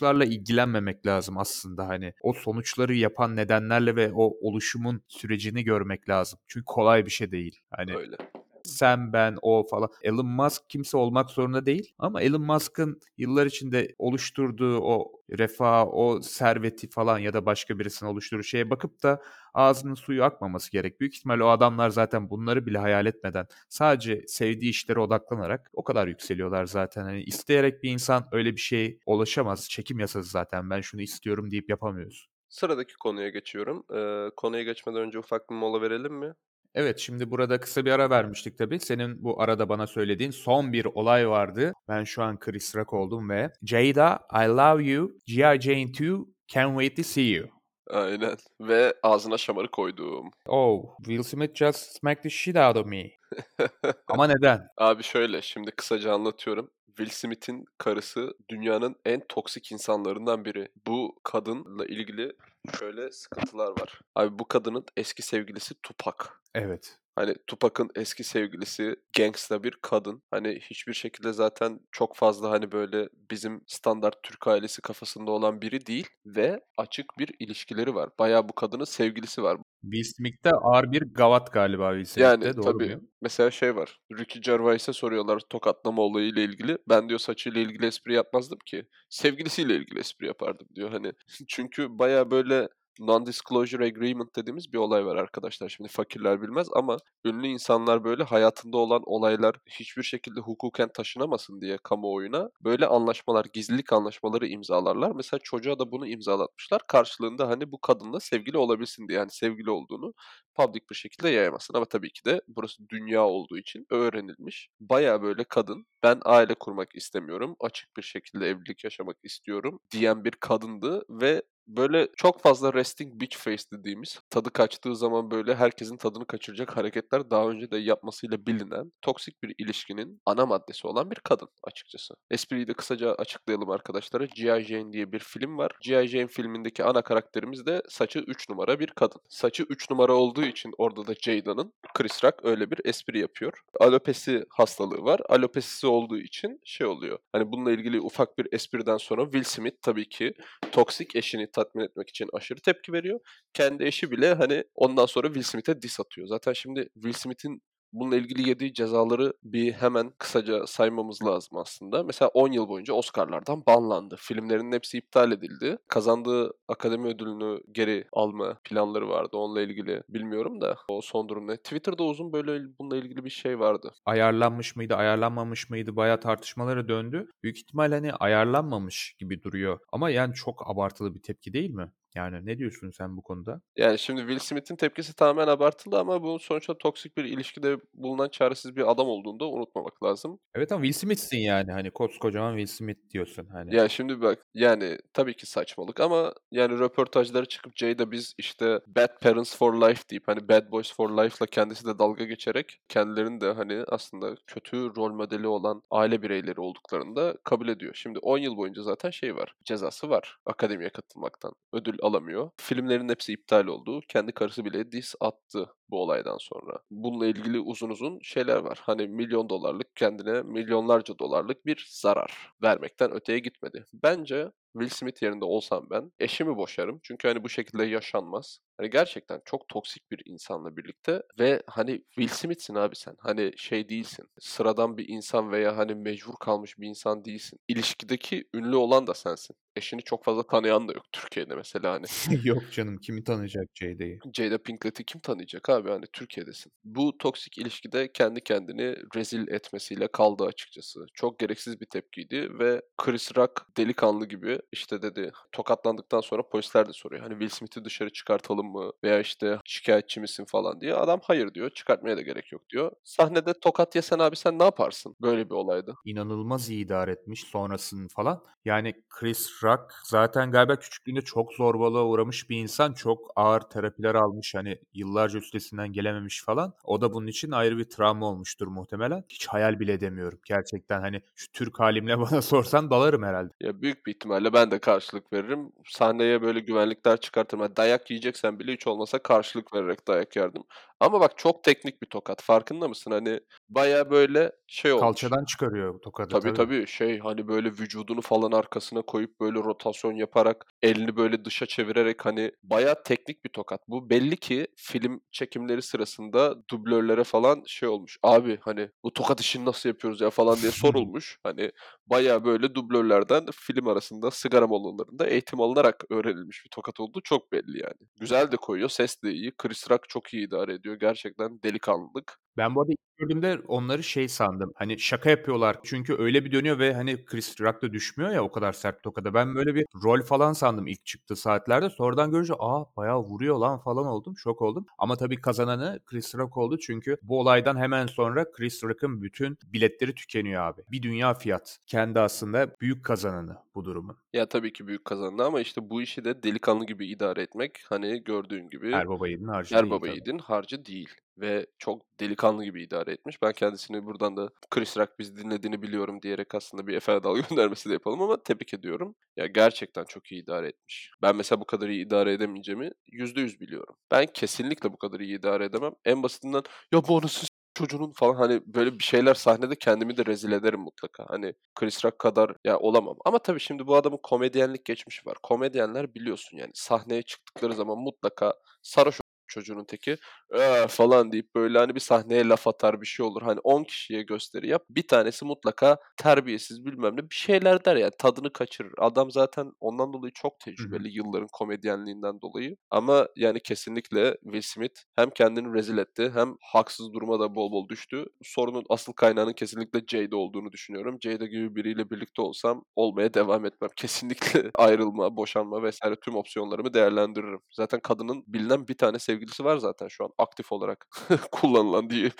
sonuçlarla ilgilenmemek lazım aslında hani o sonuçları yapan nedenlerle ve o oluşumun sürecini görmek lazım. Çünkü kolay bir şey değil. Hani Öyle. Sen ben o falan. Elon Musk kimse olmak zorunda değil ama Elon Musk'ın yıllar içinde oluşturduğu o refah, o serveti falan ya da başka birisinin oluşturduğu şeye bakıp da ağzının suyu akmaması gerek. Büyük ihtimalle o adamlar zaten bunları bile hayal etmeden sadece sevdiği işlere odaklanarak o kadar yükseliyorlar zaten. Hani isteyerek bir insan öyle bir şeye ulaşamaz. Çekim yasası zaten ben şunu istiyorum deyip yapamıyoruz. Sıradaki konuya geçiyorum. Ee, konuya geçmeden önce ufak bir mola verelim mi? Evet şimdi burada kısa bir ara vermiştik tabii. Senin bu arada bana söylediğin son bir olay vardı. Ben şu an Chris Rock oldum ve Jada I love you, G.I. Jane 2, can't wait to see you. Aynen. Ve ağzına şamarı koydum. Oh, Will Smith just smacked the shit out of me. Ama neden? Abi şöyle şimdi kısaca anlatıyorum. Will Smith'in karısı dünyanın en toksik insanlarından biri. Bu kadınla ilgili şöyle sıkıntılar var. Abi bu kadının eski sevgilisi Tupac. Evet. Hani Tupac'ın eski sevgilisi gangsta bir kadın. Hani hiçbir şekilde zaten çok fazla hani böyle bizim standart Türk ailesi kafasında olan biri değil ve açık bir ilişkileri var. Bayağı bu kadının sevgilisi var. Will Smith de ağır bir gavat galiba Will Smith Yani doğru tabii. muyum? Mesela şey var. Ricky Gervais'e soruyorlar tokatlama olayıyla ilgili. Ben diyor saçıyla ilgili espri yapmazdım ki. Sevgilisiyle ilgili espri yapardım diyor. Hani çünkü baya böyle non-disclosure agreement dediğimiz bir olay var arkadaşlar. Şimdi fakirler bilmez ama ünlü insanlar böyle hayatında olan olaylar hiçbir şekilde hukuken taşınamasın diye kamuoyuna böyle anlaşmalar, gizlilik anlaşmaları imzalarlar. Mesela çocuğa da bunu imzalatmışlar. Karşılığında hani bu kadınla sevgili olabilsin diye yani sevgili olduğunu public bir şekilde yayamasın. Ama tabii ki de burası dünya olduğu için öğrenilmiş. Baya böyle kadın ben aile kurmak istemiyorum. Açık bir şekilde evlilik yaşamak istiyorum diyen bir kadındı ve böyle çok fazla resting bitch face dediğimiz tadı kaçtığı zaman böyle herkesin tadını kaçıracak hareketler daha önce de yapmasıyla bilinen toksik bir ilişkinin ana maddesi olan bir kadın açıkçası. Espriyi de kısaca açıklayalım arkadaşlara. G.I. Jane diye bir film var. G.I. Jane filmindeki ana karakterimiz de saçı 3 numara bir kadın. Saçı 3 numara olduğu için orada da Jada'nın Chris Rock öyle bir espri yapıyor. Alopesi hastalığı var. Alopesisi olduğu için şey oluyor. Hani bununla ilgili ufak bir espriden sonra Will Smith tabii ki toksik eşini tatmin etmek için aşırı tepki veriyor. Kendi eşi bile hani ondan sonra Will Smith'e diss atıyor. Zaten şimdi Will Smith'in bununla ilgili yediği cezaları bir hemen kısaca saymamız lazım aslında. Mesela 10 yıl boyunca Oscar'lardan banlandı. Filmlerinin hepsi iptal edildi. Kazandığı akademi ödülünü geri alma planları vardı. Onunla ilgili bilmiyorum da o son durum ne? Twitter'da uzun böyle bununla ilgili bir şey vardı. Ayarlanmış mıydı, ayarlanmamış mıydı bayağı tartışmalara döndü. Büyük ihtimal hani ayarlanmamış gibi duruyor. Ama yani çok abartılı bir tepki değil mi? Yani ne diyorsun sen bu konuda? Yani şimdi Will Smith'in tepkisi tamamen abartılı ama bu sonuçta toksik bir ilişkide bulunan çaresiz bir adam olduğunu da unutmamak lazım. Evet ama Will Smith'sin yani hani koskocaman Will Smith diyorsun hani. Ya şimdi bak yani tabii ki saçmalık ama yani röportajlara çıkıp Jada biz işte bad parents for life deyip hani bad boys for life'la kendisi de dalga geçerek kendilerinin de hani aslında kötü rol modeli olan aile bireyleri olduklarını da kabul ediyor. Şimdi 10 yıl boyunca zaten şey var cezası var akademiye katılmaktan ödül alamıyor. Filmlerin hepsi iptal oldu. Kendi karısı bile diss attı bu olaydan sonra. Bununla ilgili uzun uzun şeyler var. Hani milyon dolarlık kendine milyonlarca dolarlık bir zarar vermekten öteye gitmedi. Bence Will Smith yerinde olsam ben eşimi boşarım. Çünkü hani bu şekilde yaşanmaz. Hani gerçekten çok toksik bir insanla birlikte ve hani Will Smith'sin abi sen. Hani şey değilsin. Sıradan bir insan veya hani mecbur kalmış bir insan değilsin. İlişkideki ünlü olan da sensin. Eşini çok fazla tanıyan da yok Türkiye'de mesela hani. Yok canım kimi tanıyacak Jada'yı? Jada Pinklett'i kim tanıyacak abi hani Türkiye'desin. Bu toksik ilişkide kendi kendini rezil etmesiyle kaldı açıkçası. Çok gereksiz bir tepkiydi ve Chris Rock delikanlı gibi işte dedi tokatlandıktan sonra polisler de soruyor. Hani Will Smith'i dışarı çıkartalım mı veya işte şikayetçi misin falan diye. Adam hayır diyor çıkartmaya da gerek yok diyor. Sahnede tokat yesen abi sen ne yaparsın böyle bir olayda? İnanılmaz iyi idare etmiş sonrasını falan. Yani Chris Rock zaten galiba küçüklüğünde çok zorbalığa uğramış bir insan. Çok ağır terapiler almış hani yıllarca üstesinden gelememiş falan. O da bunun için ayrı bir travma olmuştur muhtemelen. Hiç hayal bile edemiyorum. Gerçekten hani şu Türk halimle bana sorsan dalarım herhalde. Ya büyük bir ihtimalle ben de karşılık veririm. Sahneye böyle güvenlikler çıkartırım. Yani dayak yiyeceksen bile hiç olmasa karşılık vererek dayak yerdim. Ama bak çok teknik bir tokat. Farkında mısın? Hani baya böyle şey olmuş. Kalçadan çıkarıyor tokadı Tabii tabii. tabii şey hani böyle vücudunu falan arkasına koyup böyle rotasyon yaparak elini böyle dışa çevirerek hani bayağı teknik bir tokat. Bu belli ki film çekimleri sırasında dublörlere falan şey olmuş. Abi hani bu tokat işini nasıl yapıyoruz ya falan diye sorulmuş. Hani bayağı böyle dublörlerden film arasında sigara molalarında eğitim alınarak öğrenilmiş bir tokat olduğu çok belli yani. Güzel de koyuyor, ses de iyi. Chris Rock çok iyi idare ediyor. Gerçekten delikanlılık. Ben bu arada ilk gördüğümde onları şey sandım. Hani şaka yapıyorlar. Çünkü öyle bir dönüyor ve hani Chris Rock da düşmüyor ya o kadar sert tokada. Ben böyle bir rol falan sandım ilk çıktığı saatlerde. Sonradan görünce aa bayağı vuruyor lan falan oldum. Şok oldum. Ama tabii kazananı Chris Rock oldu. Çünkü bu olaydan hemen sonra Chris Rock'ın bütün biletleri tükeniyor abi. Bir dünya fiyat. Kendi aslında büyük kazananı bu durumun. Ya tabii ki büyük kazandı ama işte bu işi de delikanlı gibi idare etmek hani gördüğün gibi Er baba yiğidin harcı Yer değil baba tabii. yiğidin harcı değil. Ve çok delikanlı gibi idare etmiş. Ben kendisini buradan da Chris Rock bizi dinlediğini biliyorum diyerek aslında bir Efe Dal göndermesi de yapalım ama tebrik ediyorum. Ya gerçekten çok iyi idare etmiş. Ben mesela bu kadar iyi idare edemeyeceğimi %100 biliyorum. Ben kesinlikle bu kadar iyi idare edemem. En basitinden ya bu anasını çocuğunun falan hani böyle bir şeyler sahnede kendimi de rezil ederim mutlaka. Hani Chris Rock kadar ya olamam. Ama tabii şimdi bu adamın komedyenlik geçmişi var. Komedyenler biliyorsun yani sahneye çıktıkları zaman mutlaka sarhoş çocuğunun teki "Ee," falan deyip böyle hani bir sahneye laf atar bir şey olur. Hani 10 kişiye gösteri yap. Bir tanesi mutlaka terbiyesiz bilmem ne bir şeyler der yani tadını kaçırır. Adam zaten ondan dolayı çok tecrübeli yılların komedyenliğinden dolayı. Ama yani kesinlikle Will Smith hem kendini rezil etti hem haksız duruma da bol bol düştü. Sorunun asıl kaynağının kesinlikle Jada olduğunu düşünüyorum. Jada gibi biriyle birlikte olsam olmaya devam etmem. Kesinlikle ayrılma, boşanma vesaire tüm opsiyonlarımı değerlendiririm. Zaten kadının bilinen bir tane sevgilisi var zaten şu an aktif olarak kullanılan diye.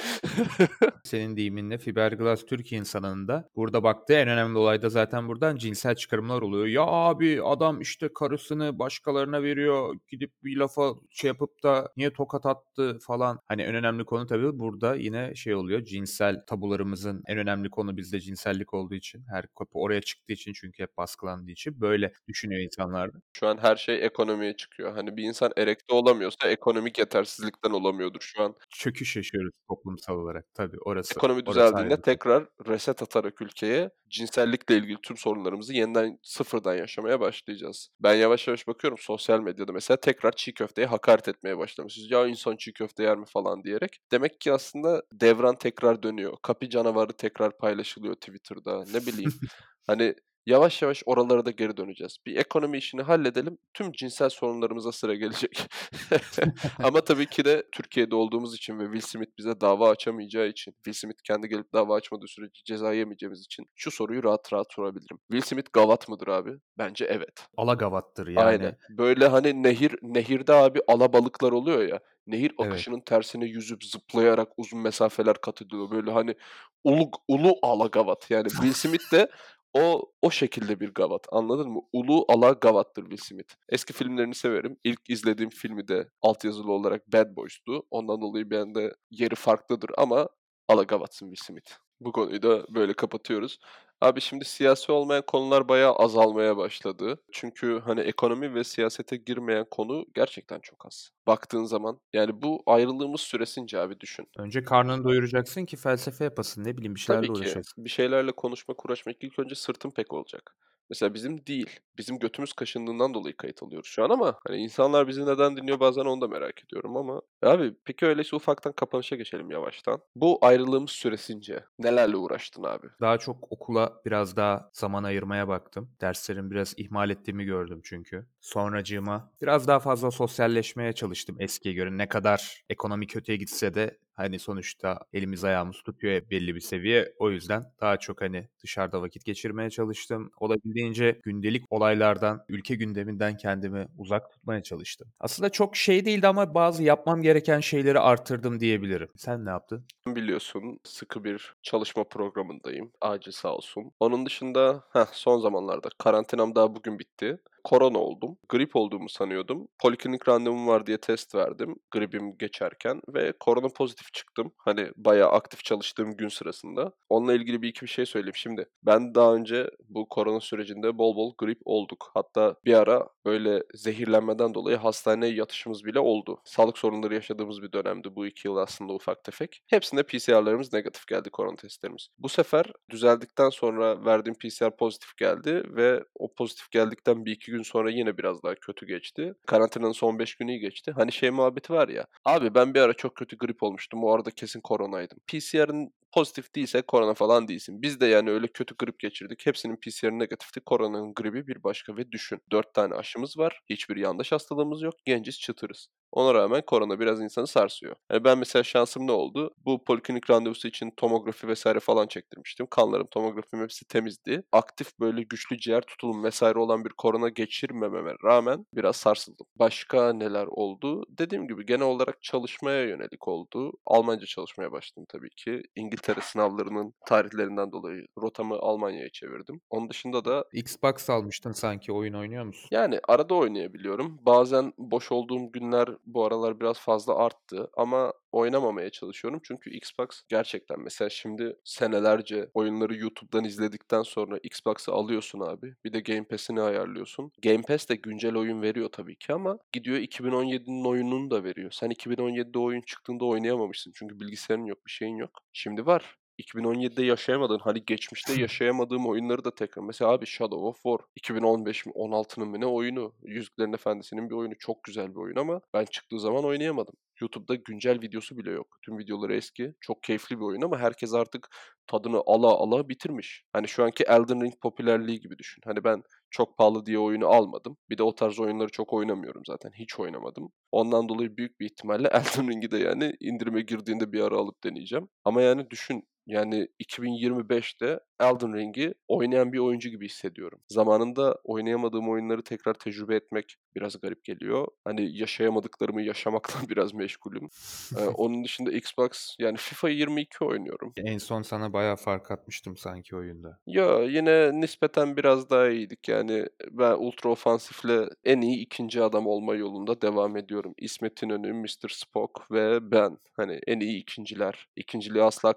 Senin deyiminle fiberglass Türkiye insanında burada baktığı en önemli olay da zaten buradan cinsel çıkarımlar oluyor. Ya abi adam işte karısını başkalarına veriyor gidip bir lafa şey yapıp da niye tokat attı falan. Hani en önemli konu tabii burada yine şey oluyor cinsel tabularımızın en önemli konu bizde cinsellik olduğu için her kapı oraya çıktığı için çünkü hep baskılandığı için böyle düşünüyor insanlar. Şu an her şey ekonomiye çıkıyor. Hani bir insan erekte olamıyorsa ekonomik yetersizlikten olamıyordur şu an. Çöküş yaşıyoruz toplumsal olarak tabii orası. Ekonomi orası düzeldiğinde konu. tekrar reset atarak ülkeye cinsellikle ilgili tüm sorunlarımızı yeniden sıfırdan yaşamaya başlayacağız. Ben yavaş yavaş bakıyorum sosyal medyada mesela tekrar çiğ köfteye hakaret etmeye başlamışız. Ya insan çiğ köfte yer mi falan diyerek. Demek ki aslında devran tekrar dönüyor. Kapı canavarı tekrar paylaşılıyor Twitter'da. Ne bileyim. hani yavaş yavaş oralara da geri döneceğiz. Bir ekonomi işini halledelim. Tüm cinsel sorunlarımıza sıra gelecek. Ama tabii ki de Türkiye'de olduğumuz için ve Will Smith bize dava açamayacağı için, Will Smith kendi gelip dava açmadığı sürece ceza yemeyeceğimiz için şu soruyu rahat rahat sorabilirim. Will Smith gavat mıdır abi? Bence evet. Alagavattır yani. Aynen. Böyle hani nehir nehirde abi alabalıklar oluyor ya. Nehir Evet. akışının tersine yüzüp zıplayarak uzun mesafeler kat ediyor. Böyle hani ulu ulu alagavat. Yani Will Smith de o o şekilde bir gavat. Anladın mı? Ulu ala gavattır Will Smith. Eski filmlerini severim. İlk izlediğim filmi de altyazılı olarak Bad Boys'tu. Ondan dolayı ben de yeri farklıdır ama ala gavatsın Will Smith. Bu konuyu da böyle kapatıyoruz. Abi şimdi siyasi olmayan konular bayağı azalmaya başladı. Çünkü hani ekonomi ve siyasete girmeyen konu gerçekten çok az. Baktığın zaman yani bu ayrılığımız süresince abi düşün. Önce karnını doyuracaksın ki felsefe yapasın. Ne bileyim bir şeylerle Tabii ki uğraşacaksın. bir şeylerle konuşmak uğraşmak ilk önce sırtın pek olacak. Mesela bizim değil. Bizim götümüz kaşındığından dolayı kayıt alıyoruz şu an ama hani insanlar bizi neden dinliyor bazen onu da merak ediyorum ama E abi peki öyleyse ufaktan kapanışa geçelim yavaştan. Bu ayrılığımız süresince nelerle uğraştın abi? Daha çok okula biraz daha zaman ayırmaya baktım. Derslerimi biraz ihmal ettiğimi gördüm çünkü. Sonracığıma biraz daha fazla sosyalleşmeye çalıştım eskiye göre. Ne kadar ekonomi kötüye gitse de hani sonuçta elimiz ayağımız tutuyor belli bir seviye. O yüzden daha çok hani dışarıda vakit geçirmeye çalıştım. Olabildiğince gündelik olaylardan, ülke gündeminden kendimi uzak tutmaya çalıştım. Aslında çok şey değildi ama bazı yapmam gereken şeyleri artırdım diyebilirim. Sen ne yaptın? Biliyorsun sıkı bir çalışma programındayım. Acil sağ olsun. Onun dışında heh, son zamanlarda karantinam daha bugün bitti. Korona oldum. Grip olduğumu sanıyordum. Poliklinik randevum var diye test verdim gripim geçerken ve korona pozitif çıktım. Hani bayağı aktif çalıştığım gün sırasında. Onunla ilgili bir iki bir şey söyleyeyim. Şimdi ben daha önce bu korona sürecinde bol bol grip olduk. Hatta bir ara böyle zehirlenmeden dolayı hastaneye yatışımız bile oldu. Sağlık sorunları yaşadığımız bir dönemdi bu iki yıl aslında ufak tefek. Hepsinde PCR'larımız negatif geldi korona testlerimiz. Bu sefer düzeldikten sonra verdiğim PCR pozitif geldi ve o pozitif geldikten bir iki gün sonra yine biraz daha kötü geçti. Karantinanın son 5 günü iyi geçti. Hani şey muhabbeti var ya. Abi ben bir ara çok kötü grip olmuştum. O arada kesin koronaydım. PCR'ın pozitif değilse korona falan değilsin. Biz de yani öyle kötü grip geçirdik. Hepsinin PCR'ı negatifti. Koronanın gribi bir başka ve düşün. 4 tane aşımız var. Hiçbir yandaş hastalığımız yok. Genciz çıtırız. Ona rağmen korona biraz insanı sarsıyor. Yani ben mesela şansım ne oldu? Bu poliklinik randevusu için tomografi vesaire falan çektirmiştim. Kanlarım, tomografim hepsi temizdi. Aktif böyle güçlü ciğer tutulum vesaire olan bir korona geçirmememe rağmen biraz sarsıldım. Başka neler oldu? Dediğim gibi genel olarak çalışmaya yönelik oldu. Almanca çalışmaya başladım tabii ki. İngiltere sınavlarının tarihlerinden dolayı rotamı Almanya'ya çevirdim. Onun dışında da Xbox almıştın sanki oyun oynuyor musun? yani arada oynayabiliyorum. Bazen boş olduğum günler bu aralar biraz fazla arttı ama oynamamaya çalışıyorum. Çünkü Xbox gerçekten mesela şimdi senelerce oyunları YouTube'dan izledikten sonra Xbox'ı alıyorsun abi. Bir de Game Pass'ini ayarlıyorsun. Game Pass de güncel oyun veriyor tabii ki ama gidiyor 2017'nin oyununu da veriyor. Sen 2017'de oyun çıktığında oynayamamışsın. Çünkü bilgisayarın yok, bir şeyin yok. Şimdi var. 2017'de yaşayamadığın, hani geçmişte yaşayamadığım oyunları da tekrar. Mesela abi Shadow of War 2015 mi 16'nın mı ne oyunu? Yüzüklerin Efendisi'nin bir oyunu. Çok güzel bir oyun ama ben çıktığı zaman oynayamadım. YouTube'da güncel videosu bile yok. Tüm videoları eski. Çok keyifli bir oyun ama herkes artık tadını ala ala bitirmiş. Hani şu anki Elden Ring popülerliği gibi düşün. Hani ben çok pahalı diye oyunu almadım. Bir de o tarz oyunları çok oynamıyorum zaten. Hiç oynamadım. Ondan dolayı büyük bir ihtimalle Elden Ring'i de yani indirime girdiğinde bir ara alıp deneyeceğim. Ama yani düşün yani 2025'te Elden Ring'i oynayan bir oyuncu gibi hissediyorum. Zamanında oynayamadığım oyunları tekrar tecrübe etmek biraz garip geliyor. Hani yaşayamadıklarımı yaşamakla biraz meşgulüm. Ee, onun dışında Xbox yani FIFA 22 oynuyorum. En son sana bayağı fark atmıştım sanki oyunda. Ya yine nispeten biraz daha iyiydik. Yani ben ultra ofansifle en iyi ikinci adam olma yolunda devam ediyorum. İsmet İnönü, Mr. Spock ve ben. Hani en iyi ikinciler. İkinciliği asla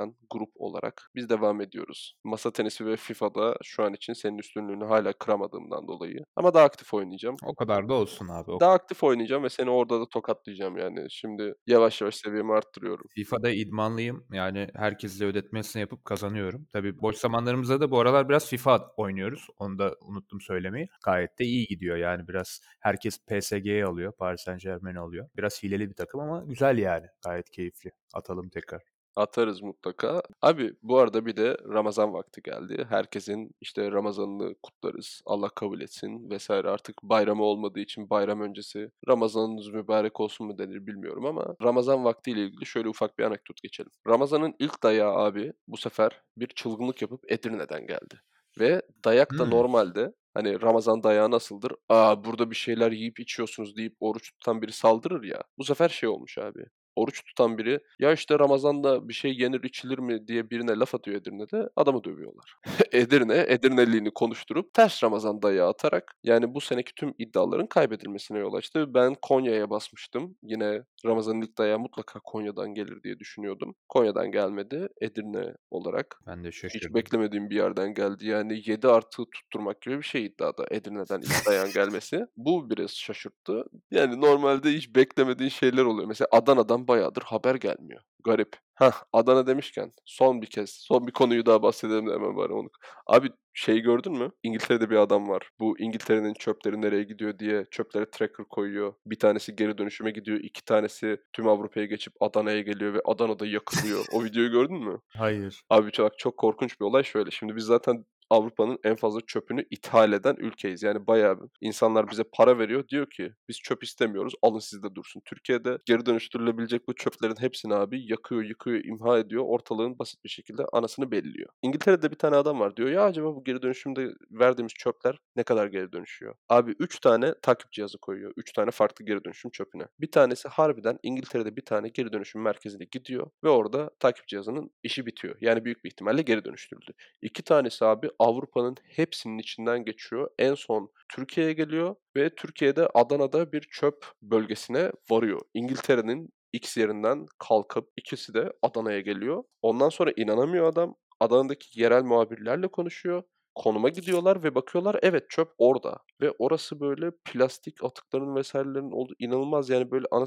kaptırmayan grup olarak biz devam ediyoruz. Masa tenisi ve FIFA'da şu an için senin üstünlüğünü hala kıramadığımdan dolayı. Ama daha aktif oynayacağım. O kadar da olsun abi. Daha aktif oynayacağım ve seni orada da tokatlayacağım yani. Şimdi yavaş yavaş seviyemi arttırıyorum. FIFA'da idmanlıyım. Yani herkesle ödetmesini yapıp kazanıyorum. Tabii boş zamanlarımızda da bu aralar biraz FIFA oynuyoruz. Onu da unuttum söylemeyi. Gayet de iyi gidiyor yani biraz herkes PSG'yi alıyor. Paris Saint Germain alıyor. Biraz hileli bir takım ama güzel yani. Gayet keyifli. Atalım tekrar. Atarız mutlaka. Abi bu arada bir de Ramazan vakti geldi. Herkesin işte Ramazan'ını kutlarız. Allah kabul etsin vesaire. Artık bayramı olmadığı için bayram öncesi Ramazanınız mübarek olsun mu denir bilmiyorum ama Ramazan vaktiyle ilgili şöyle ufak bir anekdot geçelim. Ramazan'ın ilk dayağı abi bu sefer bir çılgınlık yapıp Edirne'den geldi. Ve dayak da Hmm. normalde hani Ramazan dayağı nasıldır? Aa burada bir şeyler yiyip içiyorsunuz deyip oruç tutan biri saldırır ya. Bu sefer şey olmuş abi. Oruç tutan biri ya işte Ramazan'da bir şey yenir içilir mi diye birine laf atıyor Edirne'de adamı dövüyorlar. Edirne, Edirneliğini konuşturup ters Ramazan dayağı atarak yani bu seneki tüm iddiaların kaybedilmesine yol açtı. Ben Konya'ya basmıştım. Yine Ramazan'ın ilk dayağı mutlaka Konya'dan gelir diye düşünüyordum. Konya'dan gelmedi. Edirne olarak. Ben de Hiç şaşırdım. beklemediğim bir yerden geldi. Yani 7 artı tutturmak gibi bir şey iddiada Edirne'den ilk dayağın gelmesi. Bu biraz şaşırttı. Yani normalde hiç beklemediğin şeyler oluyor. Mesela Adana'dan bayağıdır haber gelmiyor. Garip. Hah Adana demişken son bir kez son bir konuyu daha bahsedelim de hemen bari onu. Abi şey gördün mü? İngiltere'de bir adam var. Bu İngiltere'nin çöpleri nereye gidiyor diye çöplere tracker koyuyor. Bir tanesi geri dönüşüme gidiyor. iki tanesi tüm Avrupa'ya geçip Adana'ya geliyor ve Adana'da yakılıyor. O videoyu gördün mü? Hayır. Abi çok, çok korkunç bir olay şöyle. Şimdi biz zaten Avrupa'nın en fazla çöpünü ithal eden ülkeyiz. Yani bayağı insanlar bize para veriyor. Diyor ki biz çöp istemiyoruz alın sizde dursun. Türkiye'de geri dönüştürülebilecek bu çöplerin hepsini abi yakıyor, yıkıyor, imha ediyor. Ortalığın basit bir şekilde anasını belliyor. İngiltere'de bir tane adam var diyor ya acaba bu geri dönüşümde verdiğimiz çöpler ne kadar geri dönüşüyor? Abi 3 tane takip cihazı koyuyor. 3 tane farklı geri dönüşüm çöpüne. Bir tanesi harbiden İngiltere'de bir tane geri dönüşüm merkezine gidiyor ve orada takip cihazının işi bitiyor. Yani büyük bir ihtimalle geri dönüştürüldü. İki tanesi abi Avrupa'nın hepsinin içinden geçiyor. En son Türkiye'ye geliyor ve Türkiye'de Adana'da bir çöp bölgesine varıyor. İngiltere'nin X yerinden kalkıp ikisi de Adana'ya geliyor. Ondan sonra inanamıyor adam. Adana'daki yerel muhabirlerle konuşuyor. Konuma gidiyorlar ve bakıyorlar evet çöp orada. Ve orası böyle plastik atıkların vesairelerin olduğu inanılmaz yani böyle ana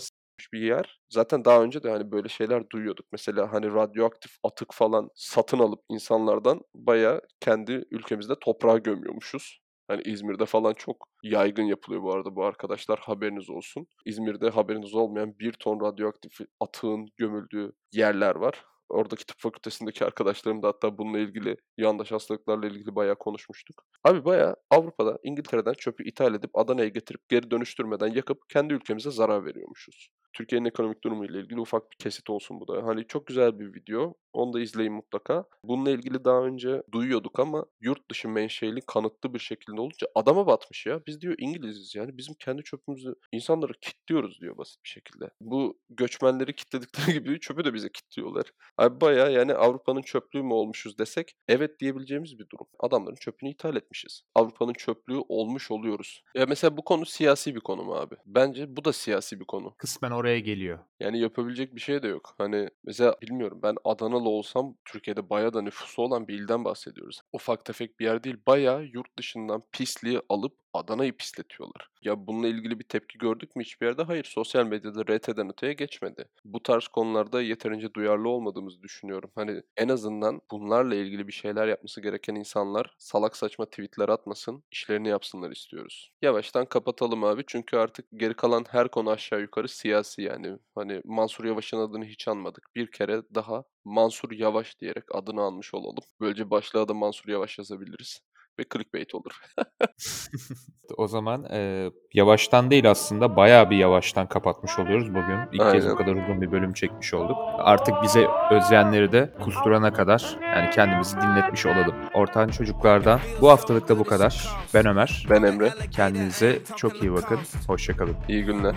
bir yer. Zaten daha önce de hani böyle şeyler duyuyorduk. Mesela hani radyoaktif atık falan satın alıp insanlardan bayağı kendi ülkemizde toprağa gömüyormuşuz. Hani İzmir'de falan çok yaygın yapılıyor bu arada bu arkadaşlar haberiniz olsun. İzmir'de haberiniz olmayan bir ton radyoaktif atığın gömüldüğü yerler var. Oradaki tıp fakültesindeki arkadaşlarım da hatta bununla ilgili yandaş hastalıklarla ilgili bayağı konuşmuştuk. Abi bayağı Avrupa'da İngiltere'den çöpü ithal edip Adana'ya getirip geri dönüştürmeden yakıp kendi ülkemize zarar veriyormuşuz. Türkiye'nin ekonomik durumu ile ilgili ufak bir kesit olsun bu da. Hani çok güzel bir video. Onu da izleyin mutlaka. Bununla ilgili daha önce duyuyorduk ama yurt dışı menşeli kanıtlı bir şekilde olunca adama batmış ya. Biz diyor İngiliziz yani bizim kendi çöpümüzü insanları kitliyoruz diyor basit bir şekilde. Bu göçmenleri kitledikleri gibi çöpü de bize kitliyorlar. Abi bayağı yani Avrupa'nın çöplüğü mü olmuşuz desek evet diyebileceğimiz bir durum. Adamların çöpünü ithal etmişiz. Avrupa'nın çöplüğü olmuş oluyoruz. Ya mesela bu konu siyasi bir konu mu abi? Bence bu da siyasi bir konu. Kısmen oraya geliyor. Yani yapabilecek bir şey de yok. Hani mesela bilmiyorum ben Adanalı olsam Türkiye'de bayağı da nüfusu olan bir ilden bahsediyoruz. Ufak tefek bir yer değil. Bayağı yurt dışından pisliği alıp Adana'yı pisletiyorlar. Ya bununla ilgili bir tepki gördük mü hiçbir yerde? Hayır. Sosyal medyada RT'den öteye geçmedi. Bu tarz konularda yeterince duyarlı olmadığımızı düşünüyorum. Hani en azından bunlarla ilgili bir şeyler yapması gereken insanlar salak saçma tweetler atmasın, işlerini yapsınlar istiyoruz. Yavaştan kapatalım abi çünkü artık geri kalan her konu aşağı yukarı siyasi yani. Hani Mansur Yavaş'ın adını hiç anmadık. Bir kere daha Mansur Yavaş diyerek adını almış olalım. Böylece başlığa da Mansur Yavaş yazabiliriz ve clickbait olur. o zaman e, yavaştan değil aslında bayağı bir yavaştan kapatmış oluyoruz bugün. İlk Aynen. kez bu kadar uzun bir bölüm çekmiş olduk. Artık bize özleyenleri de kusturana kadar yani kendimizi dinletmiş olalım. Ortan çocuklardan bu haftalık da bu kadar. Ben Ömer. Ben Emre. Kendinize çok iyi bakın. Hoşçakalın. İyi günler.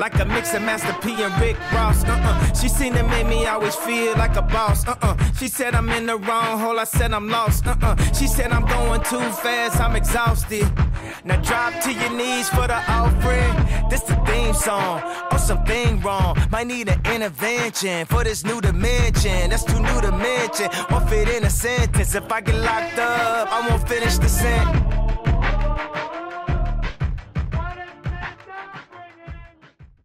Like a mix of Master P and Rick Ross. Uh-uh. She seemed to make me always feel like a boss. Uh-uh. She said I'm in the wrong hole. I said I'm lost. Uh-uh. She said I'm going too fast. I'm exhausted. Now drop to your knees for the offering. This the theme song. Or something wrong. Might need an intervention for this new dimension. That's too new to mention. Won't fit in a sentence. If I get locked up, I won't finish the sentence.